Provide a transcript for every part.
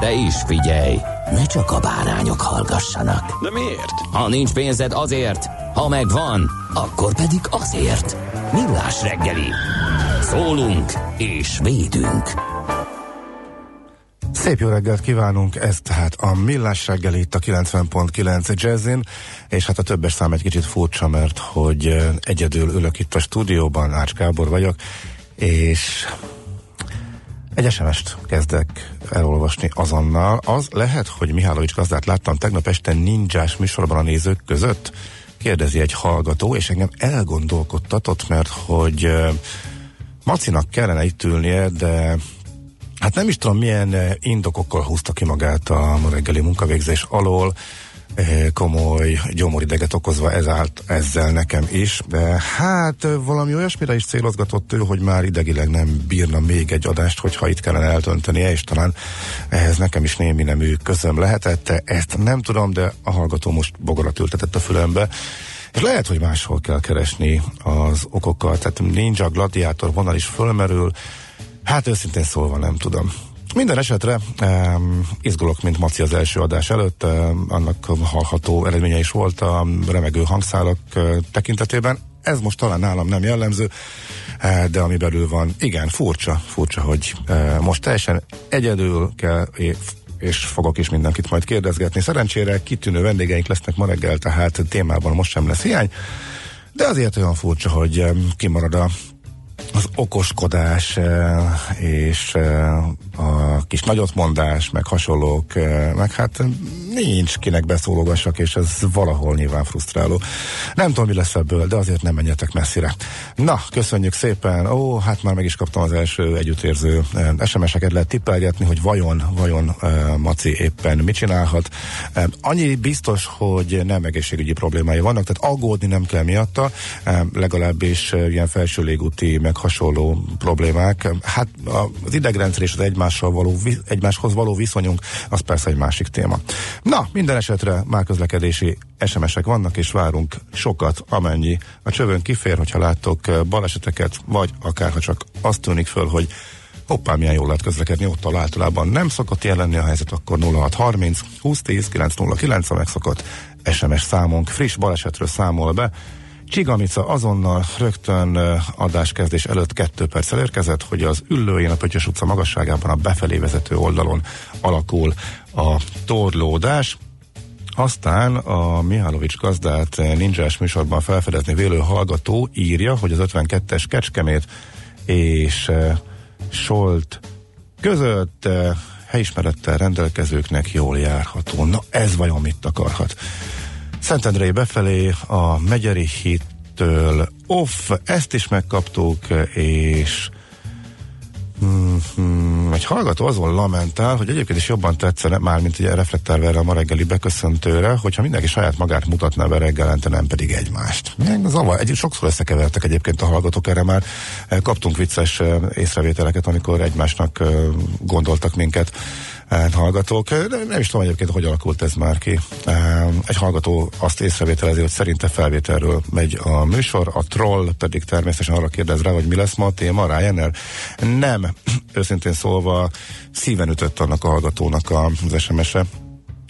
De is figyelj, ne csak a bárányok hallgassanak. De miért? Ha nincs pénzed azért, ha megvan, akkor pedig azért. Millás reggeli. Szólunk és védünk. Szép jó reggelt kívánunk, ez tehát a Millás reggeli itt a 90.9 Jazzin, és hát a többes szám egy kicsit furcsa, mert hogy egyedül ülök itt a stúdióban, Ács Gábor vagyok, és egy SMS-t kezdek elolvasni azonnal. Az lehet, hogy Mihálovics gazdát láttam tegnap este ninjás műsorban a nézők között? Kérdezi egy hallgató, és engem elgondolkodtatott, mert hogy Macinak kellene itt ülnie, de hát nem is tudom milyen indokokkal húzta ki magát a reggeli munkavégzés alól, komoly gyomorideget okozva ez állt ezzel nekem is, de hát valami olyasmire is célozgatott ő, hogy már idegileg nem bírna még egy adást, hogyha itt kellene eltöntenie, és talán ehhez nekem is némi nemű közöm lehetett, ezt nem tudom, de a hallgató most bogarat ültetett a fülembe, és lehet, hogy máshol kell keresni az okokat, tehát ninja, gladiátor vonal is fölmerül, hát őszintén szólva nem tudom. Minden esetre um, izgulok, mint Maci az első adás előtt, um, annak hallható eredménye is volt a remegő hangszálak uh, tekintetében. Ez most talán nálam nem jellemző, uh, de ami belül van, igen, furcsa, furcsa, hogy uh, most teljesen egyedül kell és fogok is mindenkit majd kérdezgetni. Szerencsére kitűnő vendégeink lesznek ma reggel, tehát témában most sem lesz hiány, de azért olyan furcsa, hogy kimarad a az okoskodás és a kis nagyotmondás, meg hasonlók, meg hát nincs kinek beszólogassak, és ez valahol nyilván frusztráló. Nem tudom, mi lesz ebből, de azért nem menjetek messzire. Na, köszönjük szépen. Ó, hát már meg is kaptam az első együttérző SMS-eket, lehet tippelgetni, hogy vajon, vajon Maci éppen mit csinálhat. Annyi biztos, hogy nem egészségügyi problémái vannak, tehát aggódni nem kell miatta, legalábbis ilyen felső légúti, meg hasonló problémák. Hát az idegrendszer és az egymással való, egymáshoz való viszonyunk, az persze egy másik téma. Na, minden esetre már közlekedési SMS-ek vannak, és várunk sokat, amennyi a csövön kifér, hogyha láttok baleseteket, vagy akár ha csak azt tűnik föl, hogy hoppá, milyen jól lehet közlekedni, ott általában nem szokott jelenni a helyzet, akkor 0630 2010 909 a megszokott SMS számunk. Friss balesetről számol be, Csigamica azonnal rögtön adáskezdés előtt kettő perccel érkezett, hogy az Üllőjén a Pöttyös utca magasságában a befelé vezető oldalon alakul a torlódás. Aztán a Mihálovics gazdát ninjás műsorban felfedezni vélő hallgató írja, hogy az 52-es Kecskemét és Solt között helyismerettel rendelkezőknek jól járható. Na ez vajon mit akarhat? Szentendrei befelé a Megyeri hittől off, ezt is megkaptuk, és Mm-hmm. Egy hallgató azon lamentál, hogy egyébként is jobban tetszene, már mint ugye reflektálva erre a ma reggeli beköszöntőre, hogyha mindenki saját magát mutatná be reggelente, nem pedig egymást. Zavar, egy, sokszor összekevertek egyébként a hallgatók, erre már kaptunk vicces eh, észrevételeket, amikor egymásnak eh, gondoltak minket hallgatók. Nem is tudom egyébként, hogy alakult ez már ki. Egy hallgató azt észrevételezi, hogy szerinte felvételről megy a műsor, a troll pedig természetesen arra kérdez rá, hogy mi lesz ma a téma, Ryanair. Nem, őszintén szólva szíven ütött annak a hallgatónak az SMS-e,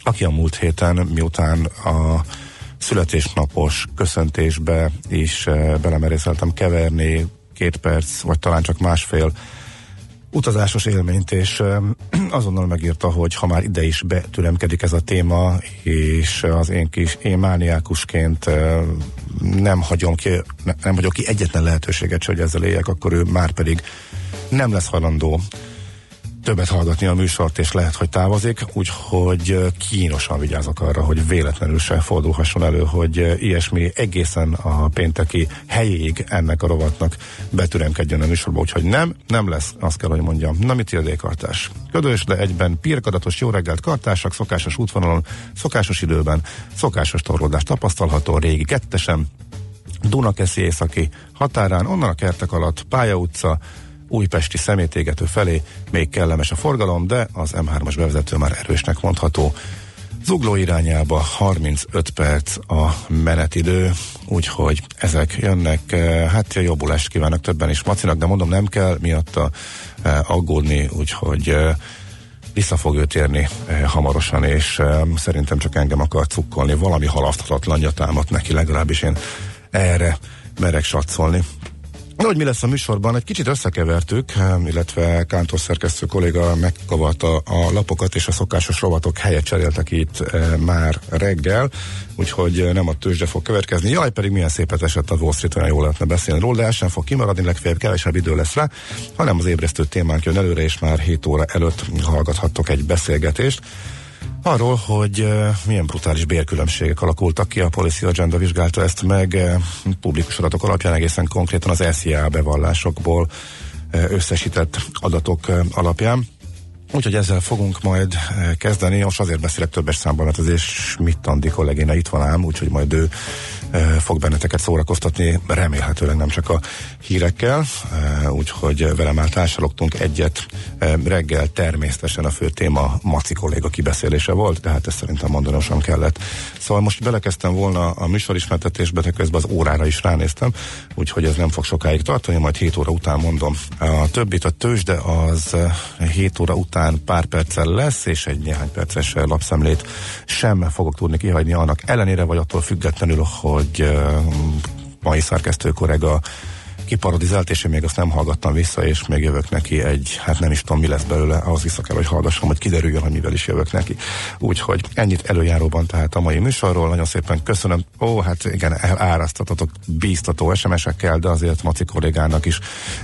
aki a múlt héten, miután a születésnapos köszöntésbe is belemerészeltem keverni két perc, vagy talán csak másfél utazásos élményt, és azonnal megírta, hogy ha már ide is betüremkedik ez a téma, és az én kis, én mániákusként nem hagyom ki, nem hagyom ki egyetlen lehetőséget, hogy ezzel éljek, akkor ő már pedig nem lesz hajlandó többet hallgatni a műsort, és lehet, hogy távozik, úgyhogy kínosan vigyázok arra, hogy véletlenül se fordulhasson elő, hogy ilyesmi egészen a pénteki helyéig ennek a rovatnak betüremkedjen a műsorba, úgyhogy nem, nem lesz, azt kell, hogy mondjam. Mit ildé kartás? Ködös, de egyben pirkadatos jó reggelt kartások, szokásos útvonalon, szokásos időben, szokásos torlódás tapasztalható, régi kettesen, Dunakeszi északi határán, onnan a kertek alatt, Pálya utca, újpesti szemétégető felé még kellemes a forgalom, de az M3-as bevezető már erősnek mondható. Zugló irányába 35 perc a menetidő, úgyhogy ezek jönnek, hát jobbulást kívánok többen is Macinak, de mondom nem kell miatta eh, aggódni, úgyhogy eh, vissza fog ő térni hamarosan, és szerintem csak engem akar cukkolni, valami halaszthatatlan támadt neki, legalábbis én erre merek satszolni. Hogy mi lesz a műsorban, egy kicsit összekevertük, illetve Kántor szerkesztő kolléga megkavarta a lapokat, és a szokásos rovatok helyet cseréltek itt már reggel, úgyhogy nem a tőzsde fog következni. Jaj, pedig milyen szépet esett a Wall Street, olyan jól lehetne beszélni róla, de el sem fog kimaradni, legfeljebb kevesebb idő lesz rá, hanem az ébresztő témánk jön előre, és már 7 óra előtt hallgathattok egy beszélgetést. Arról, hogy milyen brutális bérkülönbségek alakultak ki, a Policy Agenda vizsgálta ezt meg publikus adatok alapján egészen konkrétan az SZIA bevallásokból összesített adatok alapján. Úgyhogy ezzel fogunk majd kezdeni. Most azért beszélek többes számban, mert azért Schmidt Andi kollégéna itt van ám, úgyhogy majd ő fog benneteket szórakoztatni, remélhetőleg nem csak a hírekkel, úgyhogy vele már társalogtunk egyet. Reggel természetesen a fő téma Maci kolléga kibeszélése volt, de hát ezt szerintem mondanom sem kellett. Szóval most belekezdtem volna a műsorismertetésbe, de közben az órára is ránéztem, úgyhogy ez nem fog sokáig tartani, majd 7 óra után mondom. A többit a tőzsde az 7 óra után pár perccel lesz, és egy néhány perces lapszemlét sem fogok tudni kihagyni annak ellenére, vagy attól függetlenül, hogy hogy mai szerkesztő korega kiparodizált, és én még azt nem hallgattam vissza, és még jövök neki egy, hát nem is tudom, mi lesz belőle, ahhoz vissza kell, hogy hallgassam, hogy kiderüljön, hogy mivel is jövök neki. Úgyhogy ennyit előjáróban tehát a mai műsorról. Nagyon szépen köszönöm. Ó, hát igen, elárasztatatok bíztató SMS-ekkel, de azért Maci kollégának is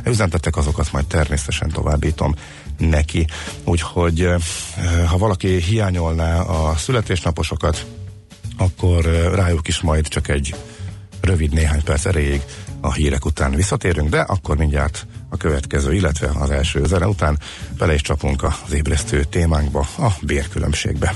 üzentettek azokat, majd természetesen továbbítom neki. Úgyhogy ha valaki hiányolná a születésnaposokat, akkor rájuk is majd csak egy rövid néhány perc erejéig a hírek után visszatérünk, de akkor mindjárt a következő, illetve az első zene után bele is csapunk az ébresztő témánkba, a bérkülönbségbe.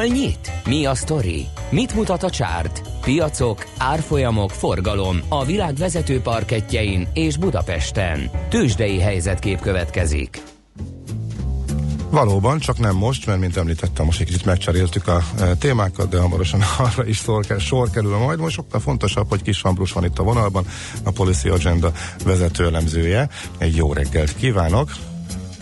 Hol nyit? Mi a sztori? Mit mutat a csárt? Piacok, árfolyamok, forgalom a világ vezető parketjein és Budapesten. Tősdei helyzetkép következik. Valóban, csak nem most, mert mint említettem, most egy kicsit megcseréltük a e, témákat, de hamarosan arra is sor, sor kerül majd. Most sokkal fontosabb, hogy Kis Ambrus van itt a vonalban, a Policy Agenda vezető elemzője. Egy jó reggelt kívánok!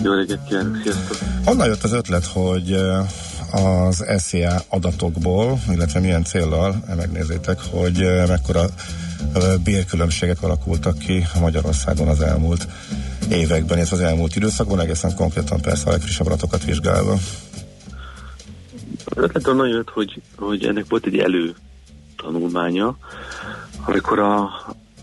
Jó reggelt kívánok, sziasztok! Honnan jött az ötlet, hogy e, az SZIA adatokból, illetve milyen céllal, megnézzétek, hogy e, mekkora bérkülönbségek alakultak ki Magyarországon az elmúlt években, illetve az elmúlt időszakban, egészen konkrétan persze a legfrissebb adatokat vizsgálva. Ötlet onnan jött, hogy, hogy ennek volt egy elő tanulmánya, amikor a,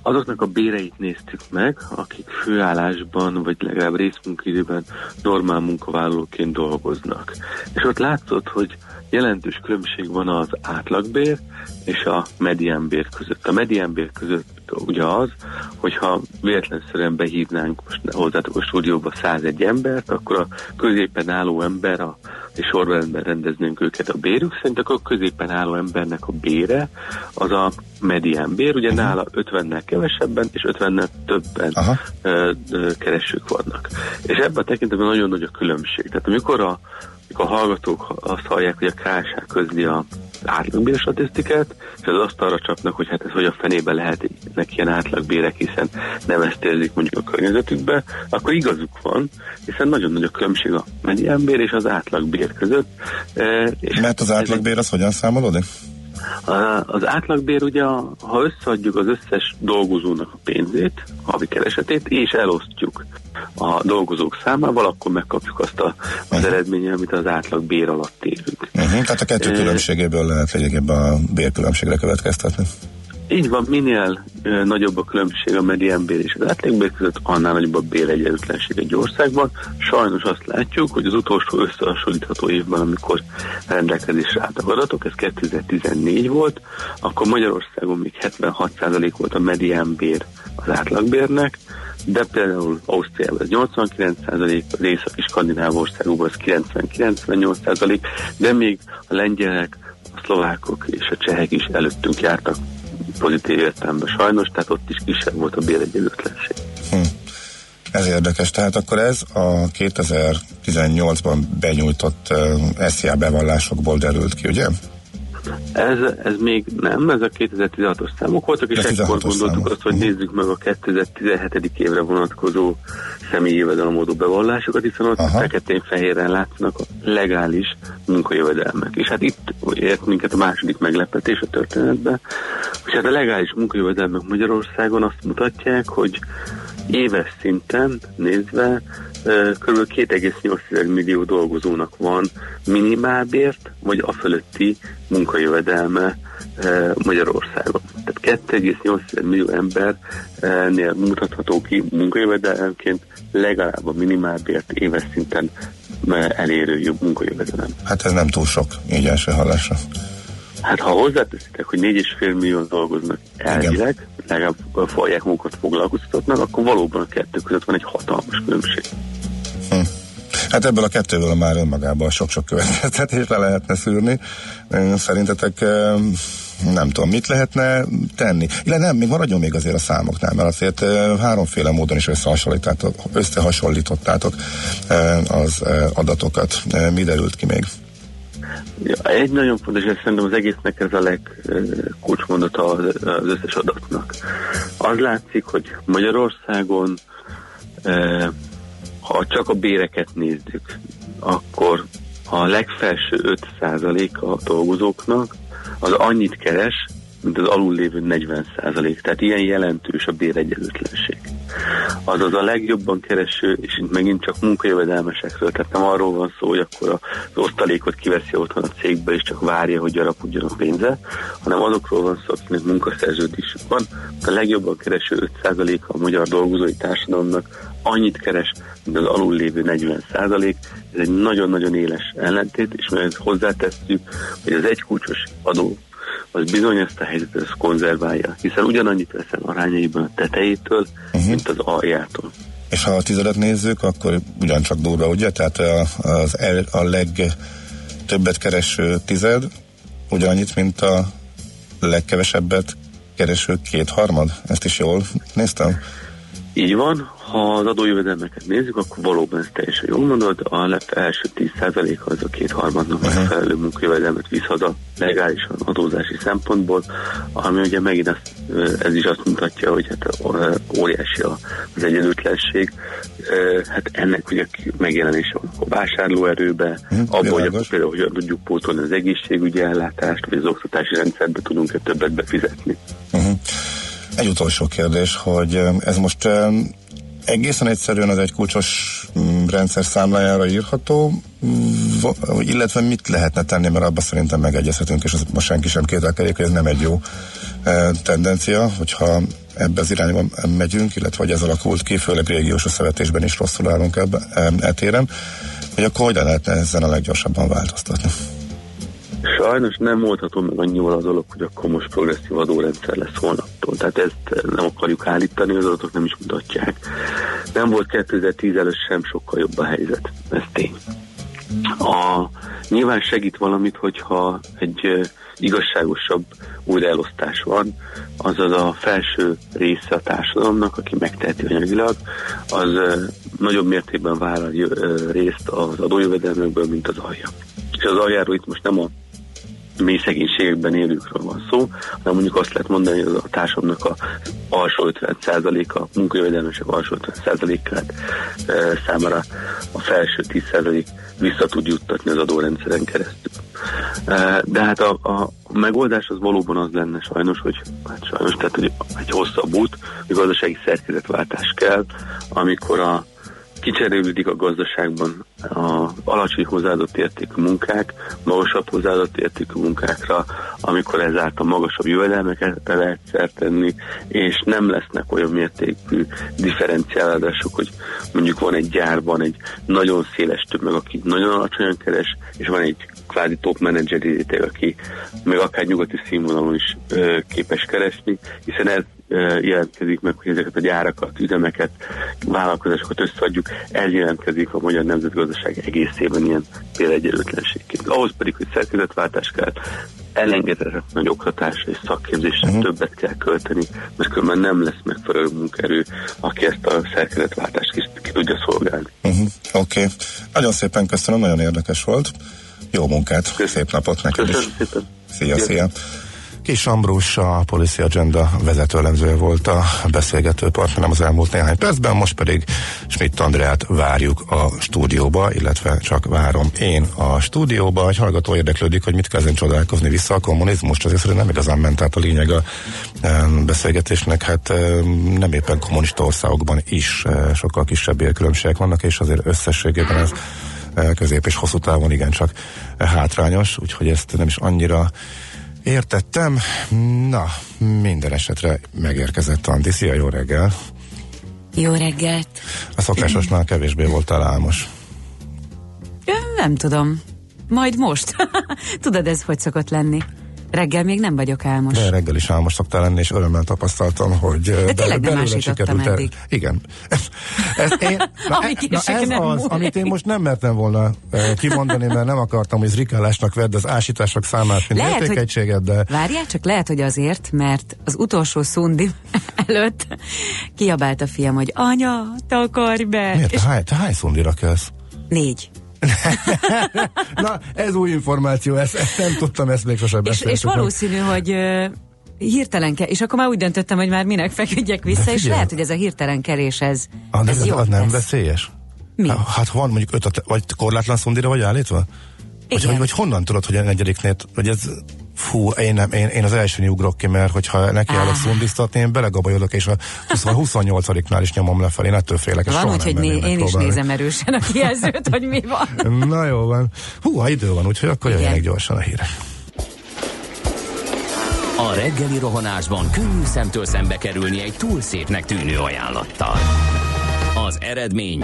azoknak a béreit néztük meg, akik főállásban, vagy legalább részmunkaidőben normál munkavállalóként dolgoznak. És ott látszott, hogy jelentős különbség van az átlagbér és a mediánbér között. A mediánbér között ugye az, hogyha véletlenszerűen behívnánk most hozzátok a stúdióba 101 embert, akkor a középen álló ember, a, és sorrendben rendeznénk őket a bérük szerint, akkor a középen álló embernek a bére az a medián bér, ugye uh-huh. nála 50-nel kevesebben és 50-nel többen ö, ö, keresők vannak. És ebben a tekintetben nagyon nagy a különbség. Tehát amikor a a hallgatók azt hallják, hogy a KSH közli a átlagbér statisztikát, és az azt arra csapnak, hogy hát ez hogy a fenébe lehet neki ilyen átlagbérek, hiszen nem ezt érzik mondjuk a környezetükbe, akkor igazuk van, hiszen nagyon nagy a különbség a mediánbér és az átlagbér között. E, és Mert az átlagbér az hogyan számolódik? Az átlagbér ugye, ha összeadjuk az összes dolgozónak a pénzét, havi keresetét, és elosztjuk a dolgozók számával, akkor megkapjuk azt a, az uh-huh. eredményt, amit az átlagbér alatt érünk. Uh-huh. Tehát a kettő különbségéből lehet lényegében a bérkülönbségre következtetni. Így van, minél ö, nagyobb a különbség a mediánbér és az átlagbér között, annál nagyobb a béregyenlőtlenség egy országban. Sajnos azt látjuk, hogy az utolsó összehasonlítható évben, amikor rendelkezésre álltak adatok, ez 2014 volt, akkor Magyarországon még 76% volt a mediánbér az átlagbérnek, de például Ausztriában ez 89 az északi skandináv országokban ez 90-98 de még a lengyelek, a szlovákok és a csehek is előttünk jártak pozitív értelemben sajnos, tehát ott is kisebb volt a béregyenlőtlenség. Hm. Ez érdekes, tehát akkor ez a 2018-ban benyújtott uh, SZIA bevallásokból derült ki, ugye? Ez, ez még nem, ez a 2016-os számok voltak, és ekkor gondoltuk számok. azt, hogy uh-huh. nézzük meg a 2017. évre vonatkozó személyi jövedelemadó bevallásokat, hiszen ott feketén-fehéren látszanak a legális munkajövedelmek. És hát itt ért minket a második meglepetés a történetben, és hát a legális munkajövedelmek Magyarországon azt mutatják, hogy éves szinten nézve kb. 2,8 millió dolgozónak van minimálbért, vagy a fölötti munkajövedelme Magyarországon. Tehát 2,8 millió embernél mutatható ki munkajövedelemként legalább a minimálbért éves szinten elérő munkajövedelem. Hát ez nem túl sok, így első hallásra. Hát ha hozzáteszitek, hogy 4,5 millió dolgoznak elvileg, legalább fogják munkat foglalkoztatnak, akkor valóban a kettő között van egy hatalmas különbség. Hm. Hát ebből a kettőből már önmagában sok-sok következtetést le lehetne szűrni. Szerintetek nem tudom, mit lehetne tenni. Illetve nem, még maradjon még azért a számoknál, mert azért háromféle módon is összehasonlítottátok, összehasonlítottátok az adatokat. Mi derült ki még? Egy nagyon fontos, és szerintem az egésznek ez a legkulcsmondata az, összes adatnak. Az látszik, hogy Magyarországon ha csak a béreket nézzük, akkor a legfelső 5% a dolgozóknak az annyit keres, mint az alul lévő 40 százalék. Tehát ilyen jelentős a béregyenlőtlenség. Azaz a legjobban kereső, és itt megint csak munkajövedelmesekről, tehát nem arról van szó, hogy akkor az osztalékot kiveszi otthon a cégbe, és csak várja, hogy gyarapodjon a pénze, hanem azokról van szó, akinek munkaszerződésük van. A legjobban kereső 5% a magyar dolgozói társadalomnak annyit keres, mint az alul lévő 40 százalék. Ez egy nagyon-nagyon éles ellentét, és mert hozzátesszük, hogy az egykulcsos adó az bizony ezt a helyzetet ezt konzerválja, hiszen ugyanannyit veszel arányaiban a tetejétől, uh-huh. mint az aljától. És ha a tizedet nézzük, akkor ugyancsak durva, ugye? Tehát az, a leg többet kereső tized, ugyanannyit, mint a legkevesebbet kereső kétharmad? Ezt is jól néztem? Így van, ha az adójövedelmeket nézzük, akkor valóban ez teljesen jól mondod, a első 10% az a kétharmadnak uh-huh. megfelelő munkajövedelmet visz haza legálisan adózási szempontból, ami ugye megint azt, ez is azt mutatja, hogy hát óriási az egyenlőtlenség. Hát ennek ugye megjelenése van a vásárlóerőbe, uh-huh. abban, hogy akkor például hogyan tudjuk pótolni az egészségügyi ellátást, vagy az oktatási rendszerbe tudunk-e többet befizetni. Uh-huh. Egy utolsó kérdés, hogy ez most egészen egyszerűen az egy kulcsos mm, rendszer számlájára írható, illetve mit lehetne tenni, mert abban szerintem megegyezhetünk, és az most senki sem kételkedik, hogy ez nem egy jó tendencia, hogyha ebbe az irányba megyünk, illetve hogy ez alakult ki, főleg régiós összevetésben is rosszul állunk ebben etéren, hogy akkor hogyan lehetne ezen a leggyorsabban változtatni. Sajnos nem oldható meg annyival az dolog, hogy akkor most progresszív adórendszer lesz holnaptól. Tehát ezt nem akarjuk állítani, az adatok nem is mutatják. Nem volt 2010 előtt sem sokkal jobb a helyzet. Ez tény. A, nyilván segít valamit, hogyha egy igazságosabb újraelosztás van, azaz a felső része a társadalomnak, aki megteheti anyagilag, az nagyobb mértékben vállal részt az adójövedelmekből, mint az alja. És az aljáról itt most nem a mély szegénységekben élőkről van szó, hanem mondjuk azt lehet mondani, hogy a társadalomnak a alsó 50%-a, munkajövedelmesek alsó 50%-át e, számára a felső 10% vissza tud juttatni az adórendszeren keresztül. E, de hát a, a megoldás az valóban az lenne sajnos, hogy hát sajnos, tehát hogy egy hosszabb út, hogy gazdasági szerkezetváltás kell, amikor a kicserélődik a gazdaságban a alacsony hozzáadott értékű munkák, magasabb hozzáadott értékű munkákra, amikor ezáltal magasabb jövedelmeket lehet szert tenni, és nem lesznek olyan mértékű differenciálások, hogy mondjuk van egy gyárban egy nagyon széles tömeg, aki nagyon alacsonyan keres, és van egy kvázi top menedzser réteg, aki még akár nyugati színvonalon is ö, képes keresni, hiszen ez jelentkezik meg, hogy ezeket a gyárakat, üzemeket, vállalkozásokat összeadjuk, ez jelentkezik a magyar nemzetgazdaság egészében ilyen példaegyenlőtlenségként. Ahhoz pedig, hogy szerkezetváltás kell, elengedhetetlen nagy oktatásra és szakképzésre uh-huh. többet kell költeni, mert különben nem lesz megfelelő munkerő, aki ezt a szerkezetváltást ki, ki tudja szolgálni. Uh-huh. Oké. Okay. Nagyon szépen köszönöm, nagyon érdekes volt. Jó munkát, Köszönöm. szép napot neked Köszönöm is. Szépen. Szia, szia. Kis Ambrus, a Policy Agenda vezetőlemzője volt a beszélgető partnerem az elmúlt néhány percben, most pedig Schmidt Andreát várjuk a stúdióba, illetve csak várom én a stúdióba. Egy hallgató érdeklődik, hogy mit kezden csodálkozni vissza a kommunizmust, azért szerintem nem igazán ment át a lényeg a beszélgetésnek, hát nem éppen kommunista országokban is sokkal kisebb érkülönbségek vannak, és azért összességében ez közép és hosszú távon igencsak hátrányos, úgyhogy ezt nem is annyira Értettem. Na, minden esetre megérkezett Andi. Szia, jó reggel! Jó reggelt! A szokásosnál kevésbé volt álmos. Nem tudom. Majd most. Tudod, ez hogy szokott lenni? Reggel még nem vagyok álmos. De reggel is álmos szoktál lenni, és örömmel tapasztaltam, hogy De tényleg nem ásítottam eddig. Igen. Ez, ez, én, na, e, na ez az, múlik. amit én most nem mertem volna kimondani, mert nem akartam, hogy zrikálásnak vedd az ásítások számát, mint lehet, értékegységet, de... Várjál, csak lehet, hogy azért, mert az utolsó szundi előtt kiabált a fiam, hogy anya, takarj be! Miért? És... Te, hány, te hány szundira kelsz? Négy. Na, ez új információ, ezt, ezt nem tudtam, ezt még sosem és, és valószínű, hogy hirtelen kell, és akkor már úgy döntöttem, hogy már minek feküdjek vissza, és lehet, hogy ez a hirtelen kerés, ez, ah, ez, ez jó az nem veszélyes? Mi? Hát van mondjuk öt, vagy korlátlan szundira vagy állítva? Vagy, vagy, vagy honnan tudod, hogy a negyediknél, hogy ez fú, én, nem, én, én az első ugrok ki, mert hogyha neki ah. állok szundiztatni, én belegabajodok, és a 28-nál is nyomom lefelé, én ettől félek. Van úgy, hogy né, én is nézem erősen a kijelzőt, hogy mi van. Na jó van. Hú, ha idő van, úgyhogy akkor jöjjenek gyorsan a hírek. A reggeli rohanásban könnyű szemtől szembe kerülni egy túl szépnek tűnő ajánlattal. Az eredmény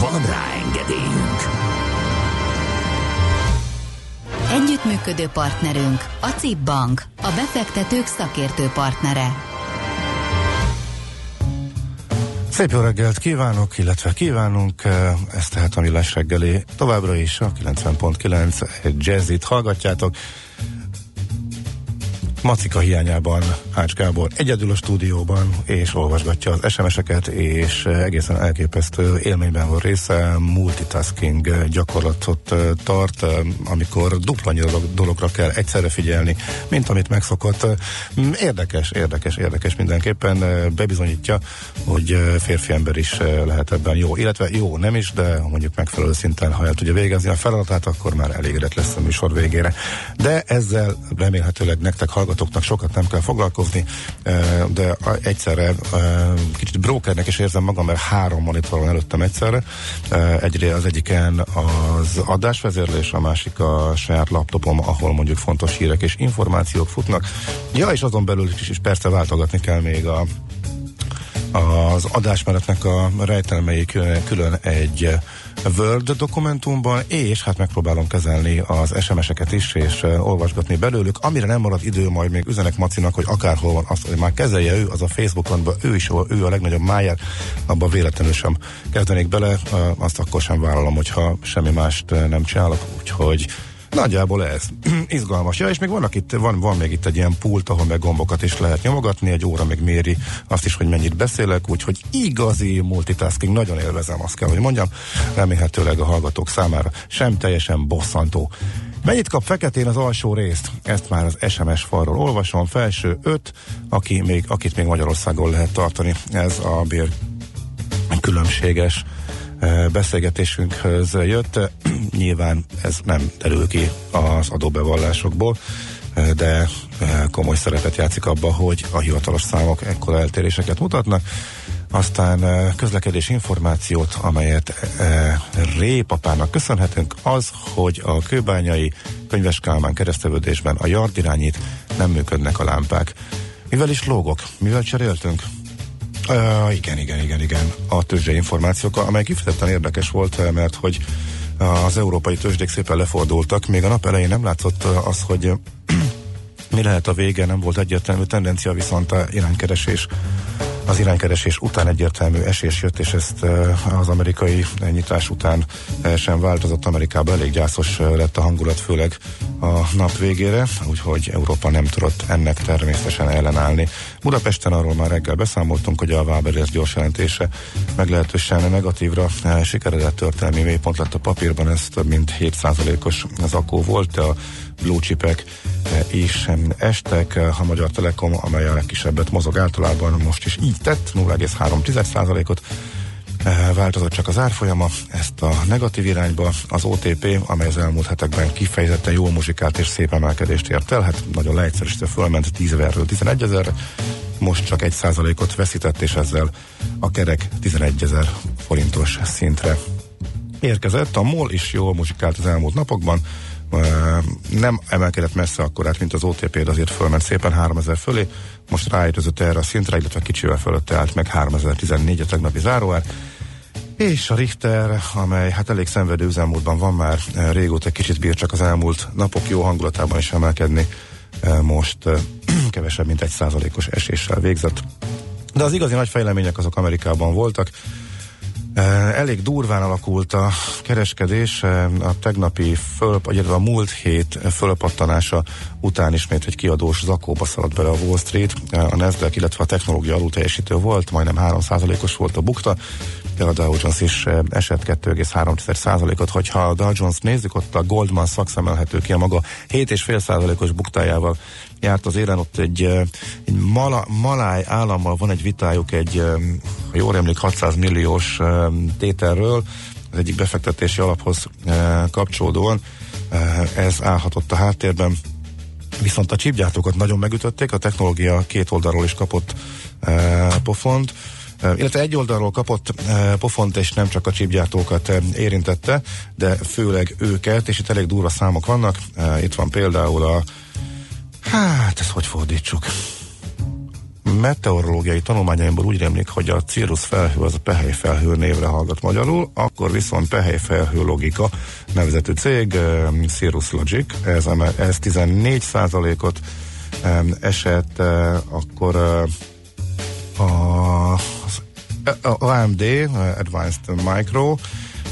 Van rá engedélyünk! Együttműködő partnerünk a CIP Bank, a befektetők szakértő partnere. Szép jó reggelt kívánok, illetve kívánunk, ezt tehát a Millás reggeli továbbra is a 90.9 Jazzit hallgatjátok. Macika hiányában Ács Gábor egyedül a stúdióban, és olvasgatja az SMS-eket, és egészen elképesztő élményben van része, multitasking gyakorlatot tart, amikor dupla dologra kell egyszerre figyelni, mint amit megszokott. Érdekes, érdekes, érdekes mindenképpen bebizonyítja, hogy férfi ember is lehet ebben jó, illetve jó nem is, de mondjuk megfelelő szinten, ha el tudja végezni a feladatát, akkor már elégedett lesz a műsor végére. De ezzel remélhetőleg nektek hallgatóknak sokat nem kell foglalkozni, de egyszerre kicsit brokernek is érzem magam, mert három monitor van előttem egyszerre. Egyre az egyiken az adásvezérlés, a másik a saját laptopom, ahol mondjuk fontos hírek és információk futnak. Ja, és azon belül is, is persze váltogatni kell még a az adásmenetnek a rejtelmei külön egy Word dokumentumban, és hát megpróbálom kezelni az SMS-eket is, és uh, olvasgatni belőlük. Amire nem marad idő, majd még üzenek Macinak, hogy akárhol van, azt, hogy már kezelje ő, az a Facebookon, ő is, ő a legnagyobb májár, abban véletlenül sem kezdenék bele, uh, azt akkor sem vállalom, hogyha semmi mást nem csinálok, úgyhogy Nagyjából ez. Izgalmas. Ja, és még vannak itt, van, van még itt egy ilyen pult, ahol meg gombokat is lehet nyomogatni, egy óra meg méri azt is, hogy mennyit beszélek, úgyhogy igazi multitasking, nagyon élvezem, azt kell, hogy mondjam. Remélhetőleg a hallgatók számára sem teljesen bosszantó. Mennyit kap feketén az alsó részt? Ezt már az SMS falról olvasom. Felső 5, aki még, akit még Magyarországon lehet tartani. Ez a bér különbséges beszélgetésünkhöz jött. Nyilván ez nem terül ki az adóbevallásokból, de komoly szerepet játszik abba, hogy a hivatalos számok ekkora eltéréseket mutatnak. Aztán közlekedés információt, amelyet Répapának köszönhetünk, az, hogy a kőbányai könyves Kálmán keresztevődésben a irányít, nem működnek a lámpák. Mivel is lógok? Mivel cseréltünk? Uh, igen, igen, igen, igen. A tőzsdei információkkal, amely kifejezetten érdekes volt, mert hogy az európai tőzsdék szépen lefordultak. Még a nap elején nem látszott az, hogy mi lehet a vége, nem volt egyértelmű tendencia, viszont a iránykeresés az iránykeresés után egyértelmű esés jött, és ezt az amerikai nyitás után sem változott. Amerikában elég gyászos lett a hangulat, főleg a nap végére, úgyhogy Európa nem tudott ennek természetesen ellenállni. Budapesten arról már reggel beszámoltunk, hogy a Waberers gyors jelentése meglehetősen negatívra sikeredett történelmi mélypont lett a papírban, ez több mint 7%-os az akkó volt, a blue chipek is estek. A Magyar Telekom, amely a legkisebbet mozog általában, most is így tett, 0,3%-ot változott csak az árfolyama, ezt a negatív irányba az OTP, amely az elmúlt hetekben kifejezetten jó muzsikát és szép emelkedést ért el, hát nagyon leegyszerűsítve fölment 10 ezerről 11 ezerre, most csak egy százalékot veszített, és ezzel a kerek 11 ezer forintos szintre érkezett. A MOL is jól muzsikált az elmúlt napokban, nem emelkedett messze akkorát, mint az OTP, de azért fölment szépen 3000 fölé, most ráérkezett erre a szintre, illetve kicsivel fölötte állt meg 3014 a tegnapi záróár. És a Richter, amely hát elég szenvedő üzemmódban van már, régóta kicsit bír csak az elmúlt napok jó hangulatában is emelkedni, most kevesebb, mint egy százalékos eséssel végzett. De az igazi nagy fejlemények azok Amerikában voltak. Elég durván alakult a kereskedés, a tegnapi föl, vagy a múlt hét fölpattanása után ismét egy kiadós zakóba szaladt bele a Wall Street, a Nasdaq, illetve a technológia alul volt, majdnem 3%-os volt a bukta, de a Dow Jones is esett 2,3%-ot. Hogyha a Dow Jones nézzük, ott a Goldman Sachs emelhető ki a maga 7,5%-os buktájával járt az élen, ott egy, egy mala, maláj állammal van egy vitájuk, egy, ha jól emlék, 600 milliós tételről, az egyik befektetési alaphoz kapcsolódóan. Ez állhatott a háttérben Viszont a csipgyártókat nagyon megütötték, a technológia két oldalról is kapott pofont, illetve egy oldalról kapott pofont, és nem csak a csipgyártókat érintette, de főleg őket, és itt elég durva számok vannak. Itt van például a Hát, ezt hogy fordítsuk? meteorológiai tanulmányaimból úgy rémlik, hogy a Cirrus felhő az a Pehely felhő névre hallgat magyarul, akkor viszont Pehely felhő logika nevezetű cég, um, Cirrus Logic, ez, ez 14 ot um, esett, akkor a, a AMD, Advanced Micro,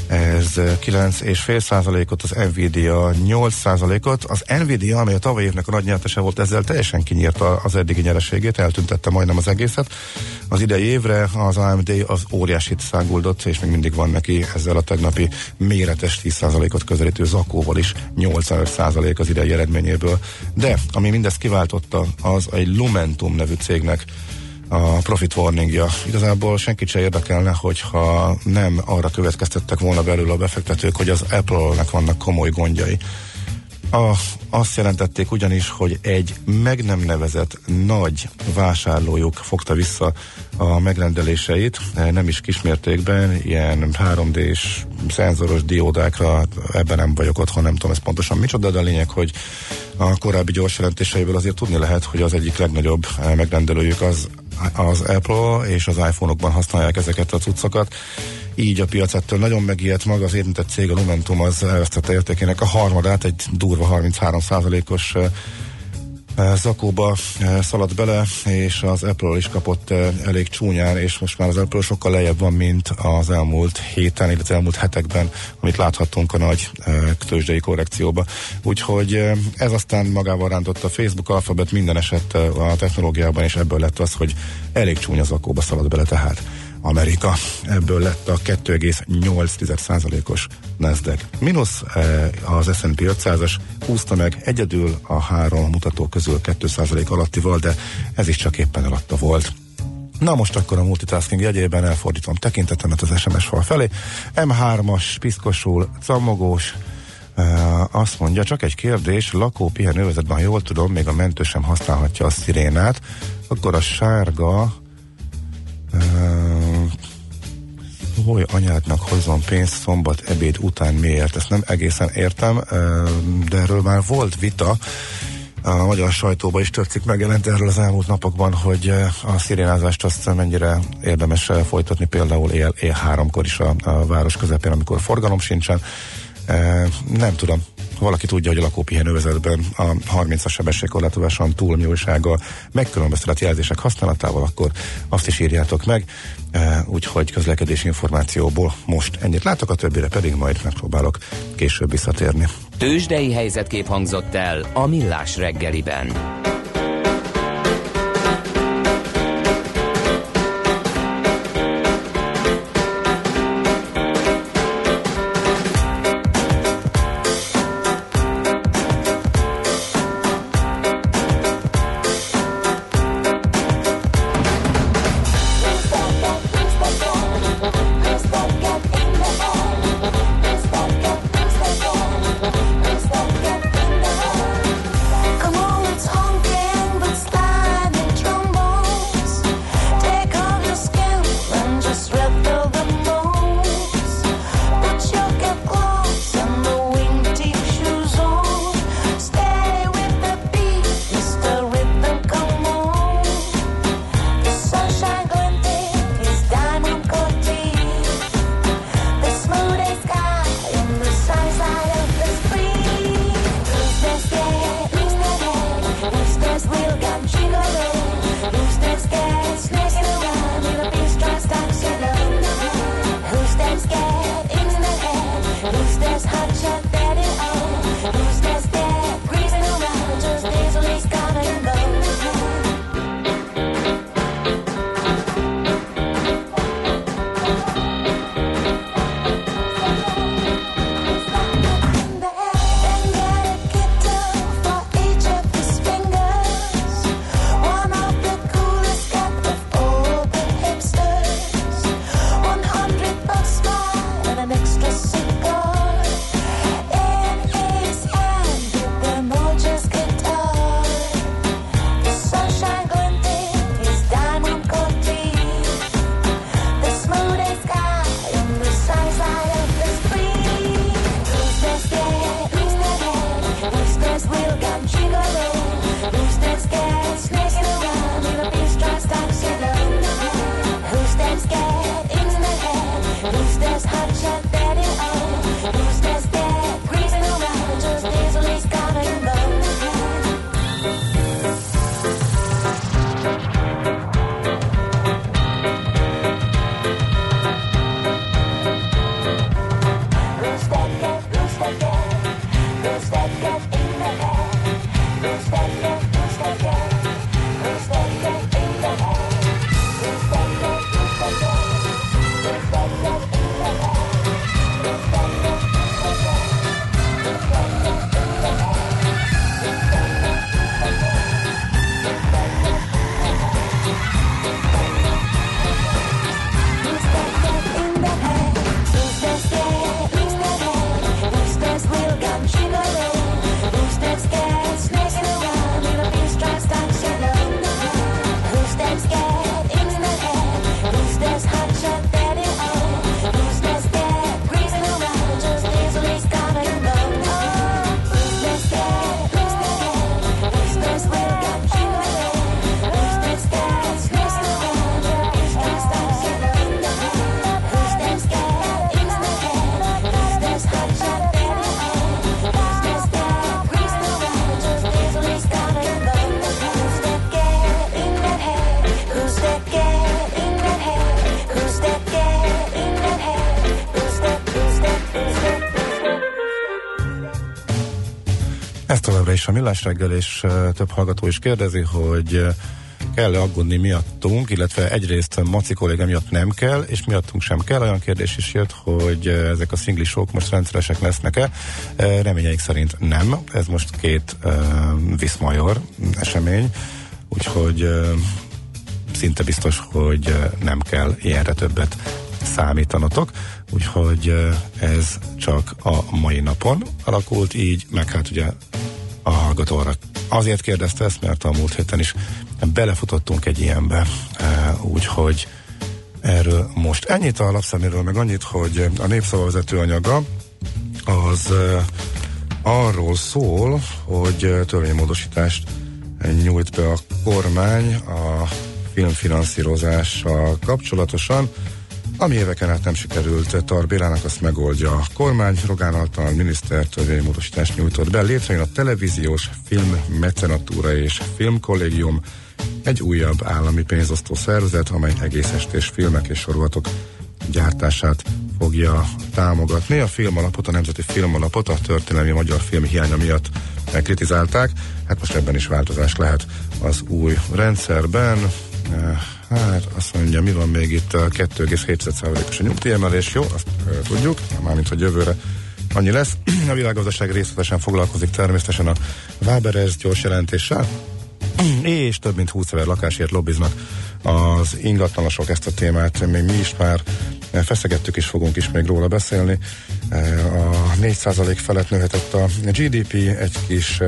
ez 9,5 százalékot, az Nvidia 8 százalékot. Az Nvidia, amely a tavaly évnek a nagy nyertese volt, ezzel teljesen kinyírta az eddigi nyereségét, eltüntette majdnem az egészet. Az idei évre az AMD az óriásit száguldott, és még mindig van neki ezzel a tegnapi méretes 10 százalékot közelítő zakóval is 85 százalék az idei eredményéből. De, ami mindezt kiváltotta, az egy Lumentum nevű cégnek a profit warningja. Igazából senkit se érdekelne, hogyha nem arra következtettek volna belül a befektetők, hogy az Apple-nek vannak komoly gondjai. A, azt jelentették ugyanis, hogy egy meg nem nevezett nagy vásárlójuk fogta vissza a megrendeléseit, nem is kismértékben, ilyen 3D-s szenzoros diódákra, ebben nem vagyok otthon, nem tudom ez pontosan micsoda, de a lényeg, hogy a korábbi gyors jelentéseiből azért tudni lehet, hogy az egyik legnagyobb megrendelőjük az az Apple és az iPhone-okban használják ezeket a cuccokat. Így a piac ettől nagyon megijedt maga az érintett cég, a Lumentum az elvesztette értékének a harmadát, egy durva 33%-os zakóba szaladt bele, és az Apple is kapott elég csúnyán, és most már az Apple sokkal lejjebb van, mint az elmúlt héten, illetve elmúlt hetekben, amit láthattunk a nagy tőzsdei korrekcióba. Úgyhogy ez aztán magával rántotta a Facebook, Alphabet, minden eset a technológiában, és ebből lett az, hogy elég csúnya zakóba szaladt bele tehát. Amerika. Ebből lett a 2,8%-os Nasdaq. Minusz eh, az S&P 500-as húzta meg egyedül a három mutató közül 2% alattival, de ez is csak éppen alatta volt. Na most akkor a multitasking jegyében elfordítom tekintetemet az SMS fal felé. M3-as, piszkosul, cammogós, Uh, azt mondja, csak egy kérdés, lakó pihenővezetben, ha jól tudom, még a mentő sem használhatja a szirénát, akkor a sárga hogy anyádnak hozzon pénzt szombat ebéd után miért? Ezt nem egészen értem, de erről már volt vita. A magyar sajtóban is törcik megjelent erről az elmúlt napokban, hogy a szirénázást azt mennyire érdemes folytatni, például él, él háromkor is a, a város közepén, amikor forgalom sincsen. Nem tudom, valaki tudja, hogy a lakópihenővezetben a 30-as sebességkorlátozáson túlnyúlsága megkülönböztetett jelzések használatával, akkor azt is írjátok meg. E, úgyhogy közlekedési információból most ennyit látok, a többire pedig majd megpróbálok később visszatérni. Tőzsdei helyzetkép hangzott el a Millás reggeliben. Is a millás reggel, és több hallgató is kérdezi, hogy kell-e aggódni miattunk, illetve egyrészt Maci kolléga miatt nem kell, és miattunk sem kell. Olyan kérdés is jött, hogy ezek a szinglisok most rendszeresek lesznek-e. Reményeik szerint nem. Ez most két uh, viszmajor esemény, úgyhogy szinte biztos, hogy nem kell ilyenre többet számítanotok, úgyhogy ez csak a mai napon alakult így, meg hát ugye a hallgatóra azért kérdezte ezt, mert a múlt héten is belefutottunk egy ilyenbe, úgyhogy erről most ennyit a lapszeméről, meg annyit, hogy a népszavavezető anyaga az arról szól, hogy törvénymódosítást nyújt be a kormány a filmfinanszírozással kapcsolatosan. Ami éveken át nem sikerült Tarbélának, azt megoldja a kormány. Rogán Altal miniszter törvénymódosítást nyújtott be. Létrejön a televíziós film mecenatúra és filmkollégium, egy újabb állami pénzosztó szervezet, amely egész estés filmek és sorozatok gyártását fogja támogatni. A filmalapot, a Nemzeti Filmalapot a történelmi magyar film hiánya miatt kritizálták. Hát most ebben is változás lehet az új rendszerben. Hát azt mondja, mi van még itt a 2,7%-os a nyugdíjemelés, jó, azt e, tudjuk, mármint, hogy jövőre annyi lesz. A világgazdaság részletesen foglalkozik természetesen a Waberers gyors jelentéssel, és több mint 20 ezer lakásért lobbiznak az ingatlanosok ezt a témát. Még mi is már feszegettük, és fogunk is még róla beszélni. A 4% felett nőhetett a GDP, egy kis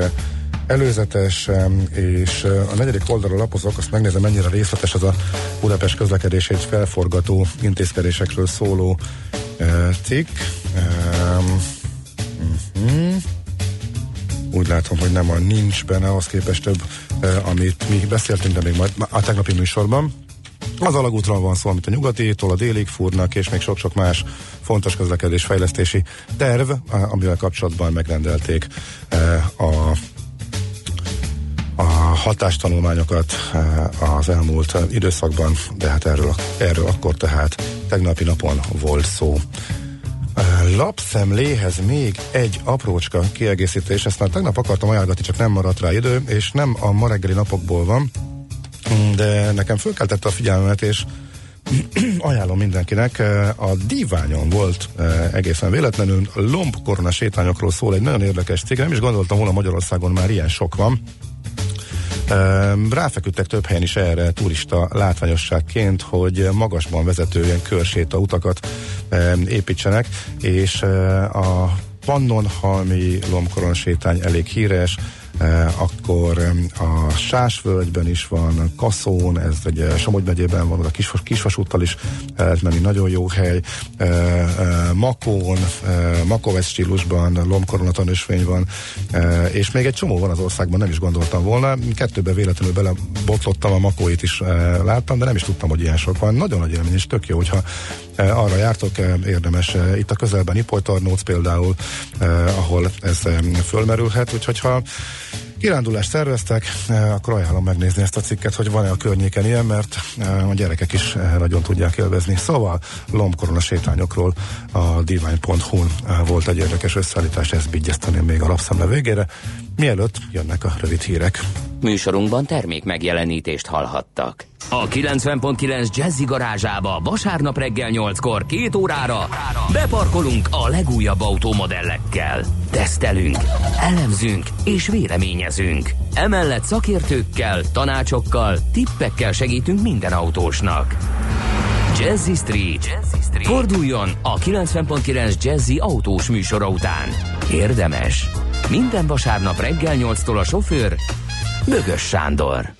előzetes, és a negyedik oldalról lapozok, azt megnézem, mennyire részletes az a Budapest közlekedését felforgató intézkedésekről szóló cikk. Uh-huh. Úgy látom, hogy nem a nincs benne, ahhoz képest több, amit mi beszéltünk, de még majd a tegnapi műsorban. Az alagútról van szó, amit a nyugatitól a délig fúrnak, és még sok-sok más fontos közlekedés fejlesztési terv, amivel kapcsolatban megrendelték a a hatástanulmányokat eh, az elmúlt időszakban, de hát erről, erről akkor tehát tegnapi napon volt szó. Eh, lapszemléhez még egy aprócska kiegészítés, ezt már tegnap akartam ajánlani, csak nem maradt rá idő, és nem a ma reggeli napokból van, de nekem fölkeltette a figyelmet, és ajánlom mindenkinek. Eh, a Diványon volt egészen véletlenül, lomb korona sétányokról szól egy nagyon érdekes cég, nem is gondoltam volna Magyarországon már ilyen sok van, Ráfeküdtek több helyen is erre turista látványosságként, hogy magasban vezető ilyen körséta utakat építsenek, és a Pannonhalmi lombkoron sétány elég híres, akkor a Sásvölgyben is van, Kaszón, ez egy eh, Somogy megyében van, a Kisvas, Kisvasúttal is lehet menni, nagyon jó hely, eh, Makón, Makovec stílusban, Lomkoronatan ösvény van, és még egy csomó van az országban, nem is gondoltam volna, kettőbe véletlenül bele botlottam, a Makóit is láttam, de nem is tudtam, hogy ilyen sok van. Nagyon nagy élmény, és tök jó, hogyha arra jártok, érdemes itt a közelben Ipolytarnóc például, ahol ez fölmerülhet, úgyhogy ha kirándulást szerveztek, eh, akkor ajánlom megnézni ezt a cikket, hogy van-e a környéken ilyen, mert eh, a gyerekek is eh, nagyon tudják élvezni. Szóval lombkorona sétányokról a divány.hu volt egy érdekes összeállítás, ezt vigyezteném még a lapszemle végére. Mielőtt jönnek a rövid hírek. Műsorunkban termék megjelenítést hallhattak. A 90.9 Jazzy garázsába vasárnap reggel 8-kor két órára beparkolunk a legújabb automodellekkel. Tesztelünk, elemzünk és véleményezünk. Emellett szakértőkkel, tanácsokkal, tippekkel segítünk minden autósnak. Jazzy Street. Jazzy Street. Forduljon a 90.9 Jazzy autós műsora után. Érdemes. Minden vasárnap reggel 8-tól a sofőr Bögös Sándor.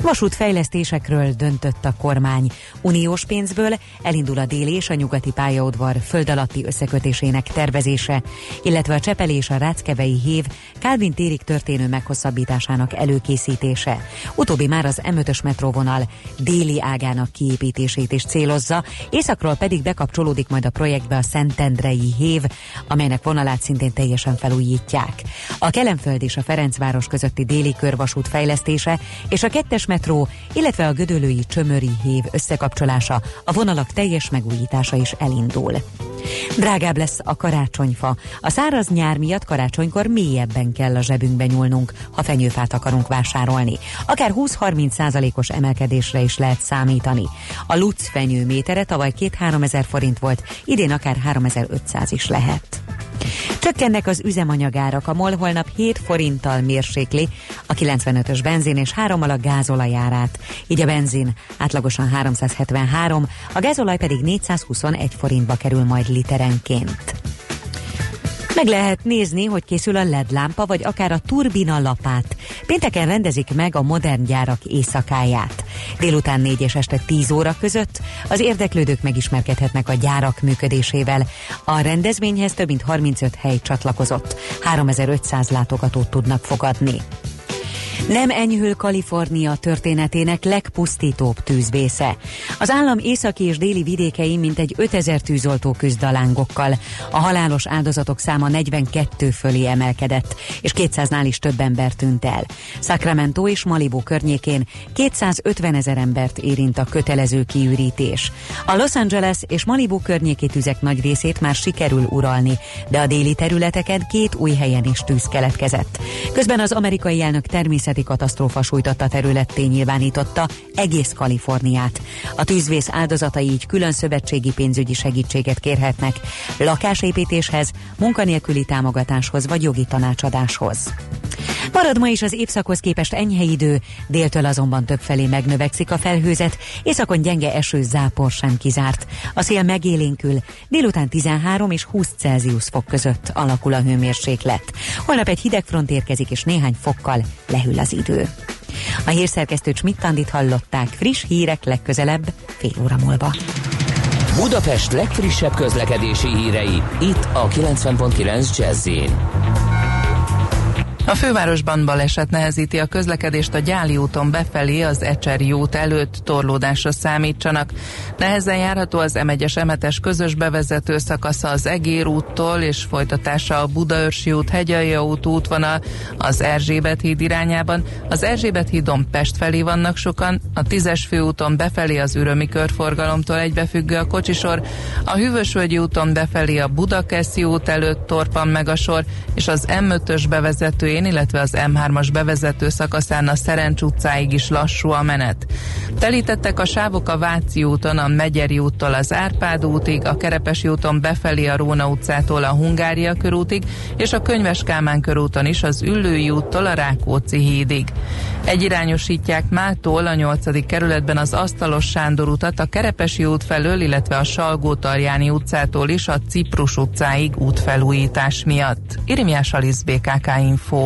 Vasútfejlesztésekről döntött a kormány. Uniós pénzből elindul a déli és a nyugati pályaudvar föld alatti összekötésének tervezése, illetve a Csepel és a Ráckevei hév Kálvin térig történő meghosszabbításának előkészítése. Utóbbi már az M5-ös metróvonal déli ágának kiépítését is célozza, északról pedig bekapcsolódik majd a projektbe a Szentendrei hév, amelynek vonalát szintén teljesen felújítják. A Kelenföld és a Ferencváros közötti déli körvasút fejlesztése és a kettes metró, illetve a gödölői csömöri hév összekapcsolása, a vonalak teljes megújítása is elindul. Drágább lesz a karácsonyfa. A száraz nyár miatt karácsonykor mélyebben kell a zsebünkbe nyúlnunk, ha fenyőfát akarunk vásárolni. Akár 20-30 százalékos emelkedésre is lehet számítani. A Lutz fenyő métere tavaly 2-3 ezer forint volt, idén akár 3500 is lehet. Csökkennek az üzemanyagárak, a MOL holnap 7 forinttal mérsékli a 95-ös benzin és 3 a gázolajárát. Így a benzin átlagosan 373, a gázolaj pedig 421 forintba kerül majd literenként. Meg lehet nézni, hogy készül a LED lámpa, vagy akár a turbina lapát. Pénteken rendezik meg a modern gyárak éjszakáját. Délután 4 és este 10 óra között az érdeklődők megismerkedhetnek a gyárak működésével. A rendezvényhez több mint 35 hely csatlakozott. 3500 látogatót tudnak fogadni. Nem enyhül Kalifornia történetének legpusztítóbb tűzvésze. Az állam északi és déli vidékei mintegy 5000 tűzoltó küzdalángokkal. A halálos áldozatok száma 42 fölé emelkedett, és 200-nál is több ember tűnt el. Sacramento és Malibu környékén 250 ezer embert érint a kötelező kiürítés. A Los Angeles és Malibu környéki tüzek nagy részét már sikerül uralni, de a déli területeken két új helyen is tűz keletkezett. Közben az amerikai elnök természet természeti katasztrófa sújtotta területté nyilvánította egész Kaliforniát. A tűzvész áldozatai így külön szövetségi pénzügyi segítséget kérhetnek lakásépítéshez, munkanélküli támogatáshoz vagy jogi tanácsadáshoz. Marad ma is az évszakhoz képest enyhe idő, déltől azonban többfelé megnövekszik a felhőzet, északon gyenge eső zápor sem kizárt. A szél megélénkül, délután 13 és 20 Celsius fok között alakul a hőmérséklet. Holnap egy hideg front érkezik és néhány fokkal lehűl az idő. A hírszerkesztő Csmittandit hallották friss hírek legközelebb fél óra múlva. Budapest legfrissebb közlekedési hírei itt a 90.9 jazz a fővárosban baleset nehezíti a közlekedést a Gyáli úton befelé az Ecseri út előtt torlódásra számítsanak. Nehezen járható az M1-es m közös bevezető szakasza az Egér úttól és folytatása a Budaörsi út, Hegyalja út útvonal az Erzsébet híd irányában. Az Erzsébet hídon Pest felé vannak sokan, a 10-es főúton befelé az Ürömi körforgalomtól egybefüggő a kocsisor, a Hűvösvölgyi úton befelé a Budakeszi út előtt torpan meg a sor, és az M5-ös bevezető szélén, illetve az M3-as bevezető szakaszán a Szerencs utcáig is lassú a menet. Telítettek a sávok a Váci úton, a Megyeri úttól az Árpád útig, a Kerepesi úton befelé a Róna utcától a Hungária körútig, és a Könyves Kálmán körúton is az Üllői úttól a Rákóczi hídig. Egyirányosítják mától a 8. kerületben az Asztalos Sándor utat, a Kerepesi út felől, illetve a Salgó-Tarjáni utcától is a Ciprus utcáig útfelújítás miatt. Irimiás Alisz BKK Info.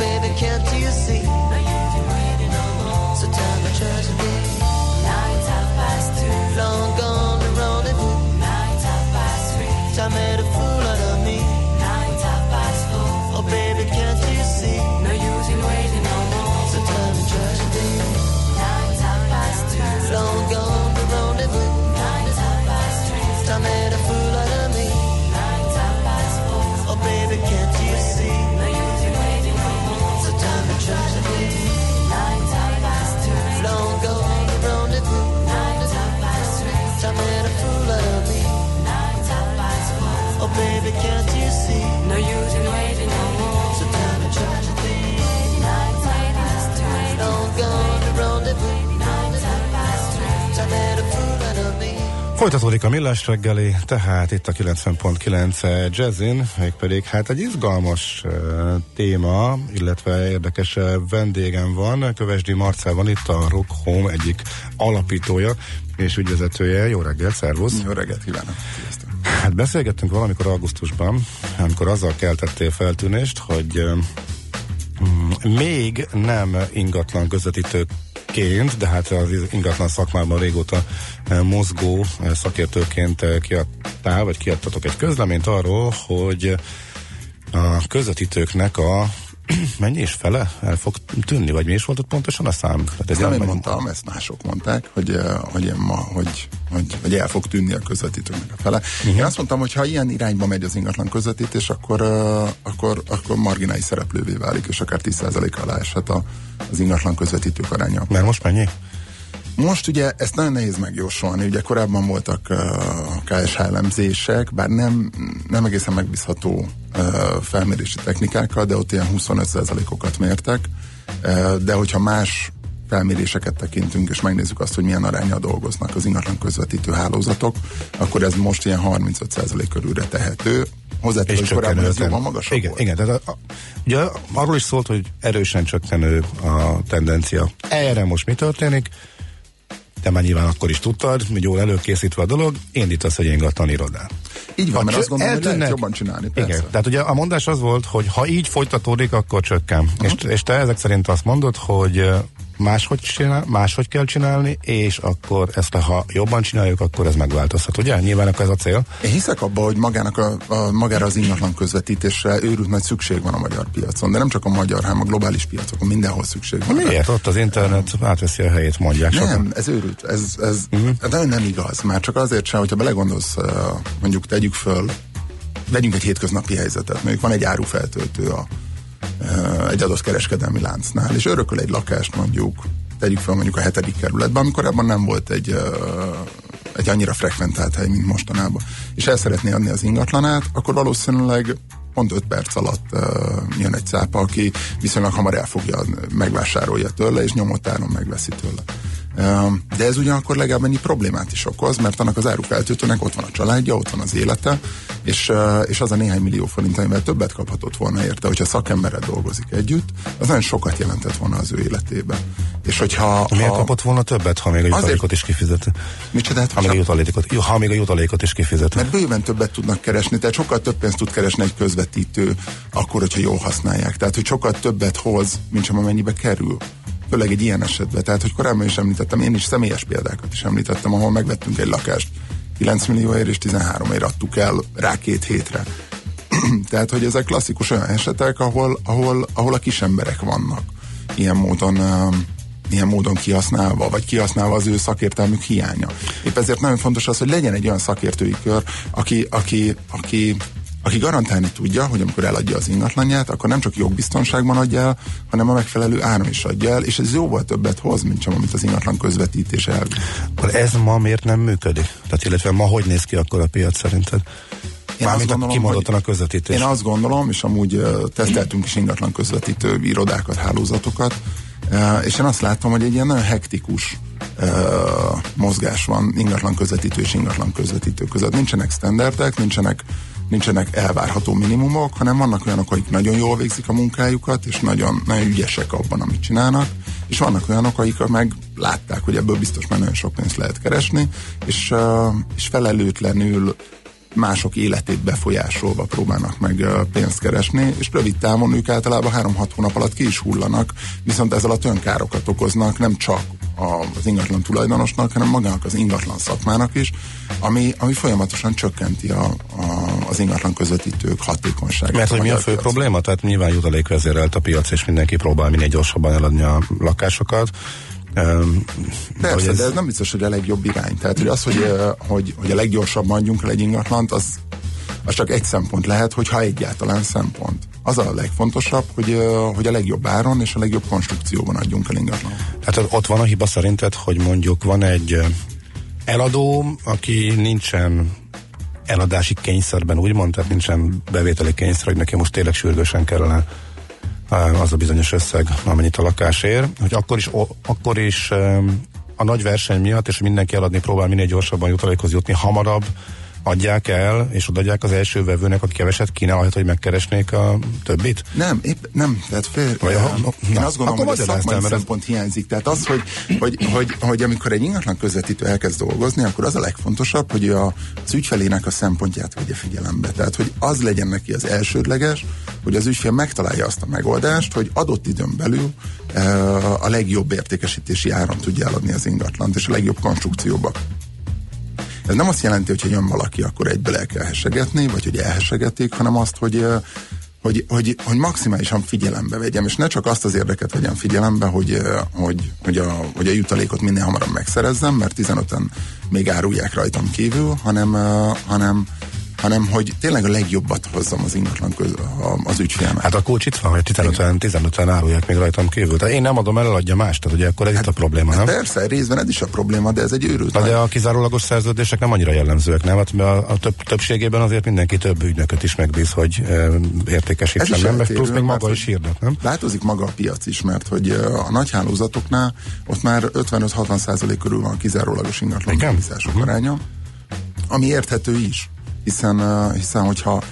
baby, can't you see? Folytatódik a millás reggeli, tehát itt a 90.9 Jazzin, pedig hát egy izgalmas uh, téma, illetve érdekes uh, vendégem van. Kövesdi Marcel van itt a Rock Home egyik alapítója és ügyvezetője. Jó reggelt, szervusz! Jó reggelt kívánok! Sziasztok. Hát beszélgettünk valamikor augusztusban, amikor azzal keltettél feltűnést, hogy uh, még nem ingatlan közvetítők ként, de hát az ingatlan szakmában régóta eh, mozgó eh, szakértőként eh, kiadtál, vagy kiadtatok egy közleményt arról, hogy a közvetítőknek a mennyi is fele el fog tűnni, vagy mi is volt ott pontosan a szám? Hát ez nem én mondtam, ezt mások mondták, hogy, hogy, én ma, hogy, hogy, hogy el fog tűnni a közvetítőknek a fele. Uh-huh. Én azt mondtam, hogy ha ilyen irányba megy az ingatlan közvetítés, akkor, akkor, akkor marginális szereplővé válik, és akár 10% alá eshet a, az ingatlan közvetítők aránya. Mert most mennyi? Most ugye ezt nagyon nehéz megjósolni, ugye korábban voltak uh, KSH elemzések, bár nem, nem egészen megbízható uh, felmérési technikákkal, de ott ilyen 25%-okat mértek, uh, de hogyha más felméréseket tekintünk, és megnézzük azt, hogy milyen aránya dolgoznak az ingatlan közvetítő hálózatok, akkor ez most ilyen 35% körülre tehető. Hozzátéve, hogy korábban ez jóval magasabb igen, volt. Igen, tehát a, a, ugye arról is szólt, hogy erősen csökkenő a tendencia. Erre most mi történik? Te már nyilván akkor is tudtad, hogy jól előkészítve a dolog, indítasz egy ingatlan irodát. Így van, mert azt gondolom, eltűnnek, hogy lehet jobban csinálni. Persze. Igen, tehát ugye a mondás az volt, hogy ha így folytatódik, akkor csökken. Uh-huh. És, és te ezek szerint azt mondod, hogy máshogy, csinál, máshogy kell csinálni, és akkor ezt, ha jobban csináljuk, akkor ez megváltozhat, ugye? Nyilván akkor ez a cél. Én hiszek abba, hogy magának a, a, magára az ingatlan közvetítésre őrült nagy szükség van a magyar piacon, de nem csak a magyar, hanem a globális piacokon, mindenhol szükség van. Miért? Ott az internet átveszi a helyét, mondják Nem, sokan. ez őrült. Ez, ez uh-huh. nagyon nem igaz. Már csak azért sem, hogyha belegondolsz, mondjuk tegyük föl, vegyünk egy hétköznapi helyzetet, mondjuk van egy árufeltöltő a egy adott kereskedelmi láncnál, és örököl egy lakást mondjuk, tegyük fel mondjuk a hetedik kerületben, amikor ebben nem volt egy, egy annyira frekventált hely, mint mostanában, és el szeretné adni az ingatlanát, akkor valószínűleg pont 5 perc alatt uh, jön egy cápa, aki viszonylag hamar elfogja, megvásárolja tőle, és nyomott áron megveszi tőle. De ez ugyanakkor legalább ennyi problémát is okoz, mert annak az árufeltöltőnek ott van a családja, ott van az élete, és, és az a néhány millió forint, amivel többet kaphatott volna érte, hogyha szakemberrel dolgozik együtt, az nagyon sokat jelentett volna az ő életébe. És hogyha... Miért ha, kapott volna többet, ha még a jutalékot is kifizet? Mit csinált? Ha még a jutalékot, ha még a jutalékot is kifizet. Mert bőven többet tudnak keresni, tehát sokkal több pénzt tud keresni egy közvetítő, akkor, hogyha jól használják. Tehát, hogy sokkal többet hoz, mint sem amennyibe kerül főleg egy ilyen esetben. Tehát, hogy korábban is említettem, én is személyes példákat is említettem, ahol megvettünk egy lakást 9 millióért és 13 ér adtuk el rá két hétre. Tehát, hogy ezek klasszikus olyan esetek, ahol, ahol, ahol a kis emberek vannak ilyen módon uh, ilyen módon kihasználva, vagy kihasználva az ő szakértelmük hiánya. Épp ezért nagyon fontos az, hogy legyen egy olyan szakértői kör, aki, aki, aki aki garantálni tudja, hogy amikor eladja az ingatlanját, akkor nem csak jogbiztonságban adja el, hanem a megfelelő áron is adja el, és ez jóval többet hoz, mint sem amit az ingatlan közvetítés el. Akkor ez ma miért nem működik? Tehát illetve ma hogy néz ki akkor a piac szerinted? Én azt gondolom, hogy a közvetítés. Én azt gondolom, és amúgy teszteltünk is ingatlan közvetítő irodákat, hálózatokat, és én azt látom, hogy egy ilyen nagyon hektikus mozgás van ingatlan közvetítő és ingatlan közvetítő között. Nincsenek standardek, nincsenek nincsenek elvárható minimumok, hanem vannak olyanok, akik nagyon jól végzik a munkájukat, és nagyon, nagyon ügyesek abban, amit csinálnak, és vannak olyanok, akik meg látták, hogy ebből biztos már nagyon sok pénzt lehet keresni, és, és felelőtlenül mások életét befolyásolva próbálnak meg pénzt keresni, és rövid távon ők általában 3-6 hónap alatt ki is hullanak, viszont ezzel a tönkárokat okoznak nem csak az ingatlan tulajdonosnak, hanem magának az ingatlan szakmának is, ami, ami folyamatosan csökkenti a, a, az ingatlan közvetítők hatékonyságát. Mert hogy mi a fő piac. probléma? Tehát nyilván jutalékvezérelt a piac, és mindenki próbál minél gyorsabban eladni a lakásokat. Um, Persze, ez... de ez nem biztos, hogy a legjobb irány. Tehát hogy az, hogy, hogy, hogy a leggyorsabban adjunk el egy ingatlant, az, az csak egy szempont lehet, hogyha egyáltalán szempont. Az a legfontosabb, hogy, hogy a legjobb áron és a legjobb konstrukcióban adjunk el ingatlan. Hát ott van a hiba szerinted, hogy mondjuk van egy eladó, aki nincsen eladási kényszerben, úgymond, tehát nincsen bevételi kényszer, hogy neki most tényleg sürgősen kellene az a bizonyos összeg, amennyit a lakás ér, hogy akkor is, akkor is a nagy verseny miatt, és mindenki eladni próbál minél gyorsabban jutalékhoz jutni, hamarabb adják el, és odaadják az első vevőnek, aki keveset kínálhat, hogy megkeresnék a többit? Nem, épp nem, tehát fél, Vagy, eh, ha, én na, azt gondolom, hogy a szakmai ez- szempont hiányzik. Tehát az, hogy, hogy, hogy, hogy amikor egy ingatlan közvetítő elkezd dolgozni, akkor az a legfontosabb, hogy a, az ügyfelének a szempontját vegye figyelembe. Tehát, hogy az legyen neki az elsődleges, hogy az ügyfél megtalálja azt a megoldást, hogy adott időn belül uh, a legjobb értékesítési áron tudja eladni az ingatlant, és a legjobb konstrukcióba. Ez nem azt jelenti, hogy jön valaki, akkor egyből el kell hessegetni, vagy hogy elhessegetik, hanem azt, hogy, hogy, hogy, hogy maximálisan figyelembe vegyem, és ne csak azt az érdeket vegyem figyelembe, hogy, hogy, hogy, a, hogy a jutalékot minél hamarabb megszerezzem, mert 15-en még árulják rajtam kívül, hanem, hanem, hanem hogy tényleg a legjobbat hozzam az ingatlan köz, az ügyfélnek. Hát a kulcs itt van, hogy 15-en, 15-en árulják még rajtam kívül. Tehát én nem adom el, eladja más, tehát ugye akkor ez itt a probléma, nem? Hát persze, részben ez is a probléma, de ez egy őrült. De a kizárólagos szerződések nem annyira jellemzőek, nem? Hát mert a, a több, többségében azért mindenki több ügynököt is megbíz, hogy e, értékesítsen, nem? Eltérő, plusz még mert maga is hirdet, nem? Változik maga a piac is, mert hogy ö, a nagy hálózatoknál ott már 55-60 százalék körül van a kizárólagos ingatlan Mhm. aránya, ami érthető is, hiszen, hiszen hogyha,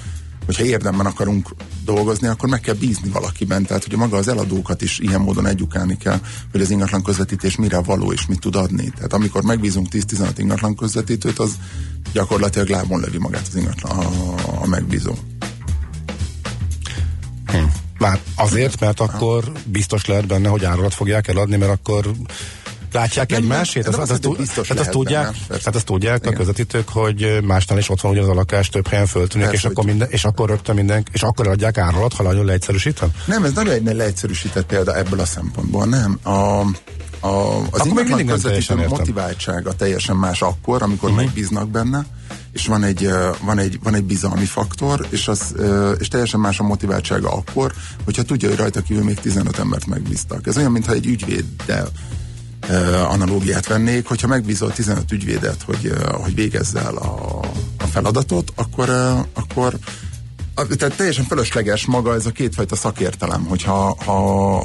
hogyha érdemben akarunk dolgozni, akkor meg kell bízni valakiben. Tehát, hogy maga az eladókat is ilyen módon edukálni kell, hogy az ingatlan közvetítés mire való és mit tud adni. Tehát amikor megbízunk 10-15 ingatlan közvetítőt, az gyakorlatilag lábon lövi magát az ingatlan, a, a megbízó. Hm. Már azért, mert akkor biztos lehet benne, hogy áralat fogják eladni, mert akkor látják Nem, egymásét. nem, Az, nem az, azt biztos tehát azt lehet tudják, persze. tehát azt tudják a Igen. közvetítők, hogy másnál is ott van ugyanaz a lakás, több helyen föltűnik, és akkor, minden, és akkor rögtön minden, és akkor adják áralat, ha nagyon leegyszerűsítve? Nem, ez nagyon egy leegyszerűsített példa ebből a szempontból, nem. A, a, az még mindig közvetítő motiváltsága teljesen más akkor, amikor uh-huh. megbíznak benne, és van egy, van, egy, van egy bizalmi faktor, és, az, és teljesen más a motiváltsága akkor, hogyha tudja, hogy rajta kívül még 15 embert megbíztak. Ez olyan, mintha egy ügyvéddel analógiát vennék, hogyha megbízol 15 ügyvédet, hogy, ö, hogy végezze el a, a feladatot, akkor, ö, akkor tehát teljesen fölösleges maga ez a kétfajta szakértelem, hogyha ha,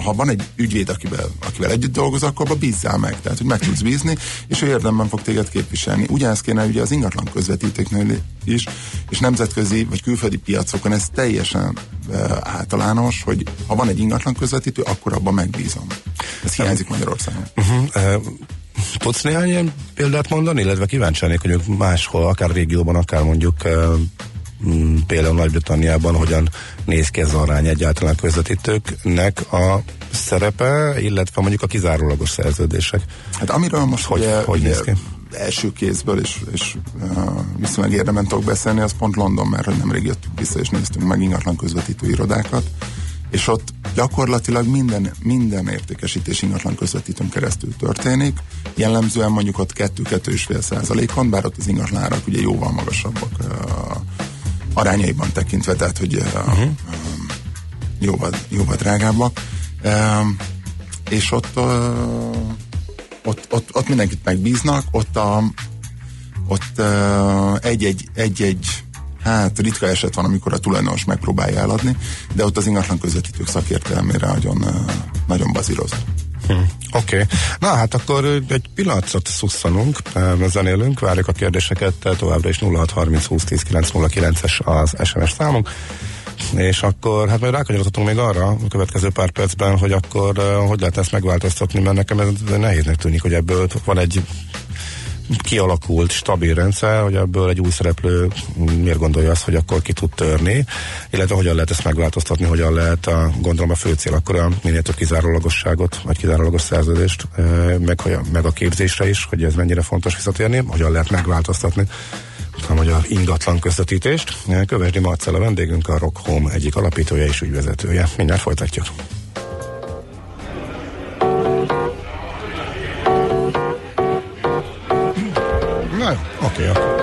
ha van egy ügyvéd, akivel, akivel együtt dolgozol, akkor abba bízzál meg, tehát hogy meg tudsz bízni, és ő érdemben fog téged képviselni. Ugyanezt kéne ugye az ingatlan közvetítőknél is, és nemzetközi vagy külföldi piacokon ez teljesen e, általános, hogy ha van egy ingatlan közvetítő, akkor abban megbízom. Ez hiányzik Magyarországon. Uh-huh. Uh, tudsz néhány ilyen példát mondani, illetve kíváncsi lennék, hogy máshol, akár régióban, akár mondjuk uh, például Nagy-Britanniában hogyan néz ki ez arány egyáltalán a közvetítőknek a szerepe, illetve mondjuk a kizárólagos szerződések. Hát amiről most Hogy- ugye, hogy néz ki? első kézből és, és uh, viszonylag érdemben tudok beszélni, az pont London, mert nemrég jöttünk vissza és néztünk meg ingatlan közvetítő irodákat, és ott gyakorlatilag minden, minden értékesítés ingatlan közvetítőn keresztül történik. Jellemzően mondjuk ott 2-2,5 százalékon, bár ott az ingatlárak ugye jóval magasabbak uh, arányaiban tekintve, tehát hogy uh, uh-huh. jóval, jóval drágábbak. És ott, ott, ott, ott mindenkit megbíznak, ott a, ott egy-egy, egy-egy hát ritka eset van, amikor a tulajdonos megpróbálja eladni, de ott az ingatlan közvetítők szakértelmére nagyon, nagyon bazíroz. Hm. Oké. Okay. Na hát akkor egy pillanatra szusszanunk, zenélünk, várjuk a kérdéseket, továbbra is 0630 20 10 909-es az SMS számunk. És akkor, hát majd rákanyarodhatunk még arra a következő pár percben, hogy akkor hogy lehet ezt megváltoztatni, mert nekem ez nehéznek tűnik, hogy ebből van egy kialakult, stabil rendszer, hogy ebből egy új szereplő miért gondolja azt, hogy akkor ki tud törni, illetve hogyan lehet ezt megváltoztatni, hogyan lehet, a, gondolom a fő cél akkor a minél több kizárólagosságot, vagy kizárólagos szerződést, meg, meg a képzésre is, hogy ez mennyire fontos visszatérni, hogyan lehet megváltoztatni a magyar ingatlan közvetítést. Kövesdi Marcella vendégünk, a Rock Home egyik alapítója és ügyvezetője. Mindjárt folytatjuk. Oké, okay,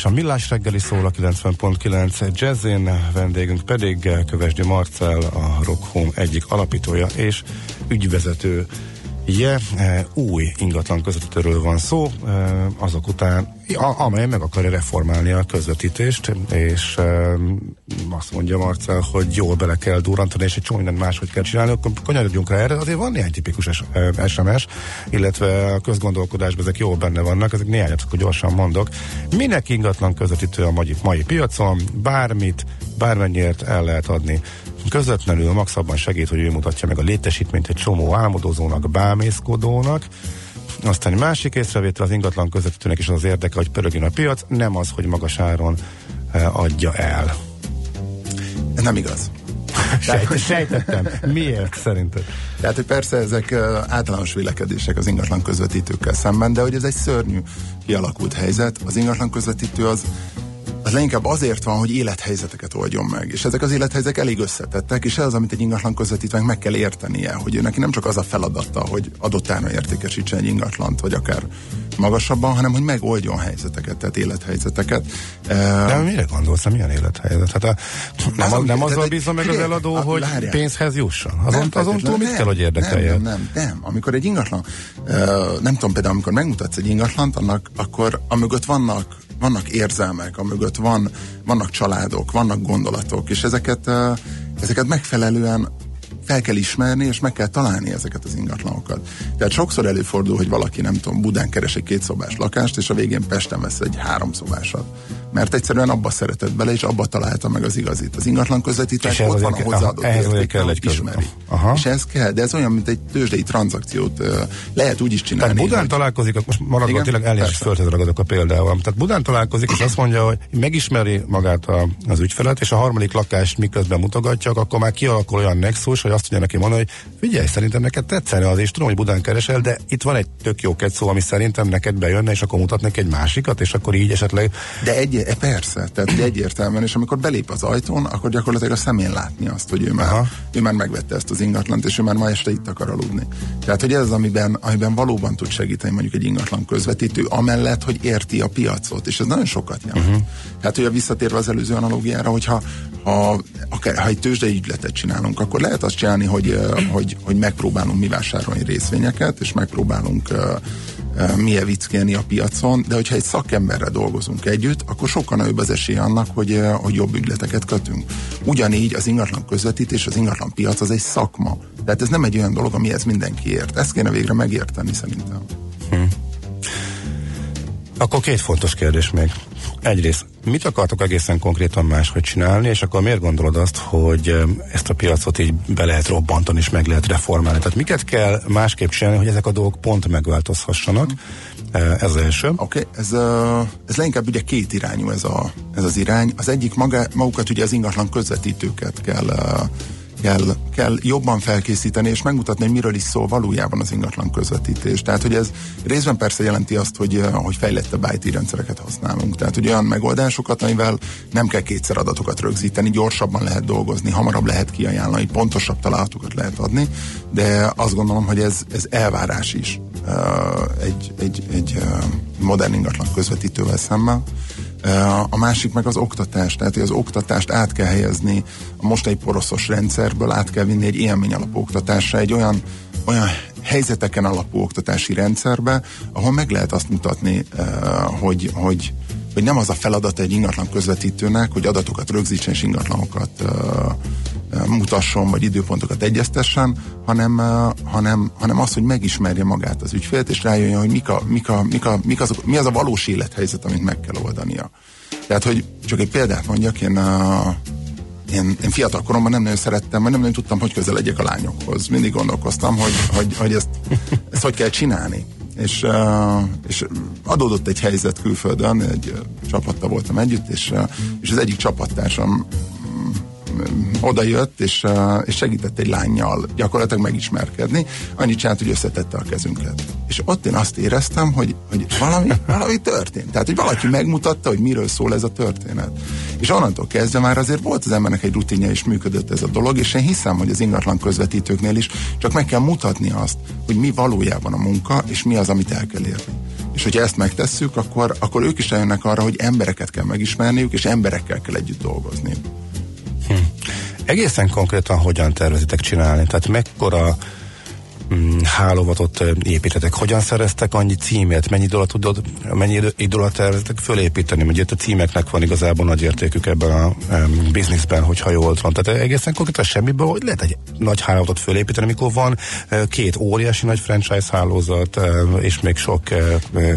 Is a Millás reggeli szól a 90.9 Jazzin, vendégünk pedig Kövesdi Marcel, a Rock Home egyik alapítója és ügyvezető. Je, új ingatlan közvetítőről van szó, e, azok után, amely meg akarja reformálni a közvetítést, és e, azt mondja Marcel, hogy jól bele kell durrantani, és egy csomó mindent máshogy kell csinálni, akkor kanyarodjunk rá erre, azért van néhány tipikus SMS, illetve a közgondolkodásban ezek jól benne vannak, ezek néhányat akkor gyorsan mondok. Minek ingatlan közvetítő a mai, mai piacon, bármit, bármennyiért el lehet adni közvetlenül max abban segít, hogy ő mutatja meg a létesítményt egy csomó álmodozónak, bámészkodónak. Aztán egy másik észrevétel az ingatlan közvetítőnek is az érdeke, hogy pörögjön a piac, nem az, hogy magas áron adja el. Ez nem igaz. Sejt, sejtettem. Miért szerinted? Tehát, hogy persze ezek általános vélekedések az ingatlan közvetítőkkel szemben, de hogy ez egy szörnyű kialakult helyzet. Az ingatlan közvetítő az az leginkább azért van, hogy élethelyzeteket oldjon meg. És ezek az élethelyzetek elég összetettek, és ez az, amit egy ingatlan közvetítőnek meg kell értenie, hogy ő neki nem csak az a feladata, hogy adott áron értékesítsen egy ingatlant, vagy akár magasabban, hanem hogy megoldjon helyzeteket, tehát élethelyzeteket. De mire gondolsz, milyen élethelyzet? Hát a, nem, ami- nem azzal bízom meg az eladó, a- hogy várjál. pénzhez jusson. Azon, azon túl mit kell, hogy érdekelje? Nem, nem, nem. Amikor egy ingatlan, ö, nem tudom, például amikor megmutatsz egy ingatlant, annak akkor amögött vannak vannak érzelmek, amögött van, vannak családok, vannak gondolatok, és ezeket, ezeket megfelelően fel kell ismerni, és meg kell találni ezeket az ingatlanokat. Tehát sokszor előfordul, hogy valaki, nem tudom, Budán keres egy kétszobás lakást, és a végén Pesten vesz egy háromszobásat. Mert egyszerűen abba szeretett bele, és abba találta meg az igazit. Az ingatlan közvetítők És ott van a hozzáadott ehhez érték, kell egy ismeri. Aha. És ez kell, de ez olyan, mint egy tőzsdei tranzakciót lehet úgy is csinálni. Tehát Budán hogy- találkozik, most maradva Igen? tényleg elnézést földhez ragadok a példával. Tehát Budán találkozik, és azt mondja, hogy megismeri magát a, az ügyfelet, és a harmadik lakást miközben mutogatja, akkor már kialakul olyan nexus, hogy azt tudja neki mondani, hogy figyelj, szerintem neked tetszene az, és tudom, hogy Budán keresel, de itt van egy tök jó szó, ami szerintem neked bejönne, és akkor mutat neki egy másikat, és akkor így esetleg De egy, e, persze, tehát egyértelműen, és amikor belép az ajtón, akkor gyakorlatilag a szemén látni azt, hogy ő már, Aha. ő már megvette ezt az ingatlant, és ő már ma este itt akar aludni. Tehát, hogy ez az, amiben, amiben valóban tud segíteni mondjuk egy ingatlan közvetítő, amellett, hogy érti a piacot, és ez nagyon sokat jelent. Uh-huh. Tehát, hogy a visszatérve az előző analógiára, hogyha ha, akár, ha egy tőzsdei ügyletet csinálunk, akkor lehet azt csinálni, hogy, hogy, hogy megpróbálunk mi vásárolni részvényeket, és megpróbálunk ö, ö, mi evickélni a piacon, de hogyha egy szakemberrel dolgozunk együtt, akkor sokkal nagyobb az esély annak, hogy, hogy jobb ügyleteket kötünk. Ugyanígy az ingatlan közvetítés, az ingatlan piac az egy szakma. Tehát ez nem egy olyan dolog, amihez mindenki ért. Ezt kéne végre megérteni szerintem. Akkor két fontos kérdés még. Egyrészt, mit akartok egészen konkrétan máshogy csinálni, és akkor miért gondolod azt, hogy ezt a piacot így be lehet robbantani, és meg lehet reformálni? Tehát miket kell másképp csinálni, hogy ezek a dolgok pont megváltozhassanak? Ez az első. Oké, okay, ez, ez leginkább ugye két irányú ez, a, ez az irány. Az egyik maga, magukat ugye az ingatlan közvetítőket kell, kell, kell jobban felkészíteni, és megmutatni, hogy miről is szól valójában az ingatlan közvetítés. Tehát, hogy ez részben persze jelenti azt, hogy, ö, hogy fejlettebb IT rendszereket használunk. Tehát, hogy olyan megoldásokat, amivel nem kell kétszer adatokat rögzíteni, gyorsabban lehet dolgozni, hamarabb lehet kiajánlani, pontosabb találatokat lehet adni, de azt gondolom, hogy ez, ez elvárás is uh, egy, egy, egy uh, modern ingatlan közvetítővel szemben. A másik meg az oktatás, tehát az oktatást át kell helyezni a mostani poroszos rendszerből, át kell vinni egy élmény alapú oktatásra, egy olyan, olyan helyzeteken alapú oktatási rendszerbe, ahol meg lehet azt mutatni, hogy, hogy, hogy nem az a feladat egy ingatlan közvetítőnek, hogy adatokat rögzítsen és ingatlanokat mutasson, vagy időpontokat egyeztessen, hanem, hanem, hanem az, hogy megismerje magát az ügyfélt, és rájöjjön, hogy mik a, mik a, mik a, mik azok, mi az a valós élethelyzet, amit meg kell oldania. Tehát, hogy csak egy példát mondjak, én, én, én fiatal koromban nem nagyon szerettem, mert nem nagyon tudtam, hogy közeledjek a lányokhoz. Mindig gondolkoztam, hogy, hogy, hogy ezt, ezt hogy kell csinálni. És, és adódott egy helyzet külföldön, egy csapattal voltam együtt, és, és az egyik csapattársam mm, oda jött, és, uh, és segített egy lányjal gyakorlatilag megismerkedni, annyit csinált, hogy összetette a kezünket. És ott én azt éreztem, hogy, hogy valami, valami történt. Tehát, hogy valaki megmutatta, hogy miről szól ez a történet. És onnantól kezdve már azért volt az embernek egy rutinja, és működött ez a dolog, és én hiszem, hogy az ingatlan közvetítőknél is csak meg kell mutatni azt, hogy mi valójában a munka, és mi az, amit el kell érni. És hogyha ezt megtesszük, akkor, akkor ők is eljönnek arra, hogy embereket kell megismerniük, és emberekkel kell együtt dolgozni. Egészen konkrétan hogyan tervezitek csinálni? Tehát mekkora mm, hálóvatot ö, építetek? Hogyan szereztek annyi címet? Mennyi idő alatt tudod, mennyi idő, alatt tervezitek fölépíteni? Ugye a címeknek van igazából nagy értékük ebben a um, bizniszben, hogyha jól tudom. Tehát egészen konkrétan semmiből, hogy lehet egy nagy hálóvatot fölépíteni, amikor van két óriási nagy franchise hálózat, és még sok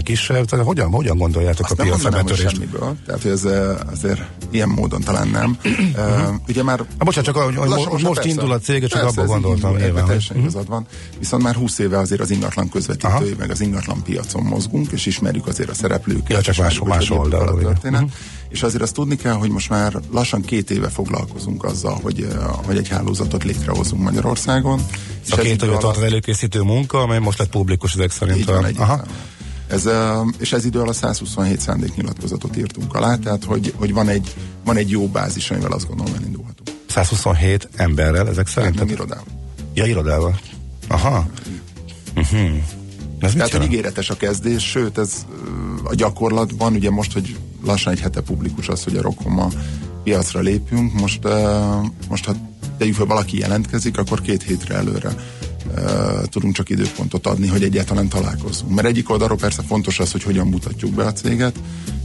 kisebb. Tehát hogyan, hogyan gondoljátok Azt a piacra hogy betörést? semmiből. Tehát, hogy ez azért ilyen módon talán nem. uh, ugye már... Hát bocsánat, csak hogy Lassan, most, persze. indul a cég, csak Persze, abba ez így gondoltam nyilván. hogy- Teljesen Mhm. igazad van. Viszont már 20 éve azért az ingatlan közvetítői, Aha. meg az ingatlan piacon mozgunk, és ismerjük azért a szereplőket. Ja, csak más- más oldalról, történet. Mhm. És azért azt tudni kell, hogy most már lassan két éve foglalkozunk azzal, hogy, eh, hogy egy hálózatot létrehozunk Magyarországon. A ez két éve tart az előkészítő munka, amely most lett publikus ezek szerint. van, a- Aha. Ez, ö, és ez idő alatt 127 szándéknyilatkozatot írtunk alá, tehát hogy, hogy van, egy, van egy jó bázis, amivel azt gondolom elindulhatunk. 127 emberrel ezek szerint? nem irodával. Ja, irodával. Aha. Uh-huh. Ez Tehát, hogy ígéretes a kezdés, sőt, ez a gyakorlatban, ugye most, hogy lassan egy hete publikus az, hogy a Rokoma piacra lépünk, most, most ha tegyük fel, valaki jelentkezik, akkor két hétre előre tudunk csak időpontot adni, hogy egyáltalán találkozzunk. Mert egyik oldalról persze fontos az, hogy hogyan mutatjuk be a céget,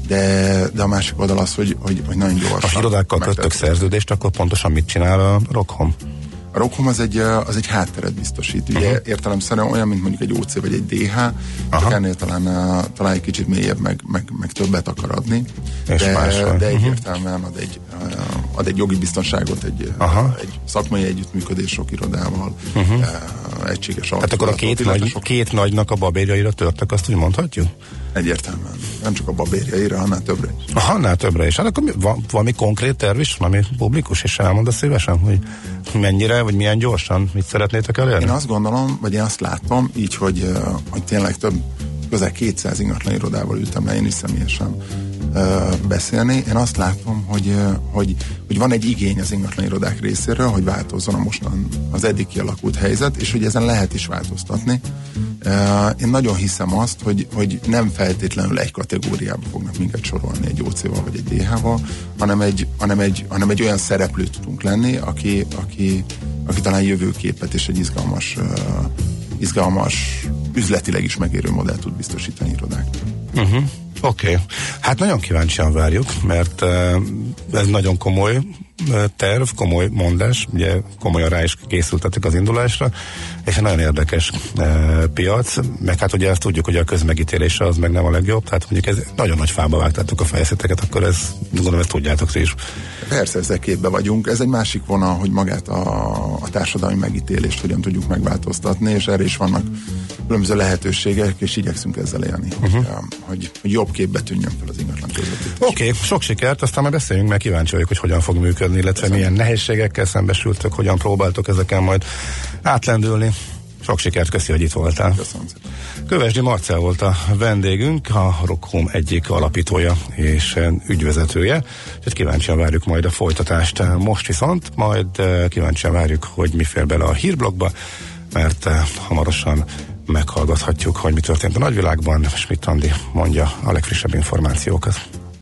de, de a másik oldal az, hogy, hogy, hogy nagyon gyorsan. Ha irodákkal kötök szerződést, akkor pontosan mit csinál a Rockhom? A Rockhom az egy, az egy hátteret biztosít. Ugye uh-huh. értelemszerűen olyan, mint mondjuk egy OC vagy egy DH, csak ennél talán, ö, talán egy kicsit mélyebb, meg, meg, meg többet akar adni. És de, más van. de Mhm. egyértelműen ad egy, ö, ad egy jogi biztonságot, egy, Aha. egy szakmai együttműködés sok irodával, uh-huh. egységes Tehát akkor a két, nagy, sok- két nagynak a babérjaira törtek, azt úgy mondhatjuk? Egyértelműen. Nem csak a babérjaira, hanem többre is. Aha, annál többre is. Hát akkor mi, van, valami konkrét terv is, ami publikus, és elmond szívesen, hogy mennyire, vagy milyen gyorsan, mit szeretnétek elérni? Én azt gondolom, vagy én azt látom, így, hogy, ö, hogy tényleg több, közel 200 ingatlan irodával ültem le én is személyesen beszélni. Én azt látom, hogy, hogy, hogy van egy igény az ingatlan irodák részéről, hogy változzon a mostan az eddig kialakult helyzet, és hogy ezen lehet is változtatni. Én nagyon hiszem azt, hogy, hogy nem feltétlenül egy kategóriába fognak minket sorolni egy OC-val vagy egy DH-val, hanem egy, hanem egy, hanem egy olyan szereplő tudunk lenni, aki, aki, aki talán jövőképet és egy izgalmas, izgalmas üzletileg is megérő modellt tud biztosítani irodáknak. Uh-huh. Oké. Okay. Hát nagyon kíváncsian várjuk, mert uh, ez nagyon komoly terv, komoly mondás, ugye komolyan rá is készültetek az indulásra, és egy nagyon érdekes uh, piac, meg hát ugye ezt tudjuk, hogy a közmegítélése az meg nem a legjobb, tehát mondjuk ez nagyon nagy fába vágtátok a fejszeteket, akkor ez, gondolom ezt tudjátok ti is. Persze ezzel képbe vagyunk. Ez egy másik vonal, hogy magát a, a társadalmi megítélést hogyan tudjuk megváltoztatni, és erre is vannak különböző lehetőségek, és igyekszünk ezzel élni, uh-huh. hogy, hogy, hogy jobb képbe tűnjön fel az ingatlan közvetítés. Oké, okay, sok sikert, aztán már beszéljünk, mert kíváncsi vagyok, hogy hogyan fog működni, illetve Köszönöm. milyen nehézségekkel szembesültök, hogyan próbáltok ezeken majd átlendülni. Sok sikert, köszi, hogy itt voltál. Köszönöm. Kövesdi Marcel volt a vendégünk, a Rockhome egyik alapítója és ügyvezetője. Úgyhogy kíváncsian várjuk majd a folytatást. Most viszont majd eh, kíváncsian várjuk, hogy mi fér bele a hírblogba, mert eh, hamarosan meghallgathatjuk, hogy mi történt a nagyvilágban. Schmidt Andi mondja a legfrissebb információkat.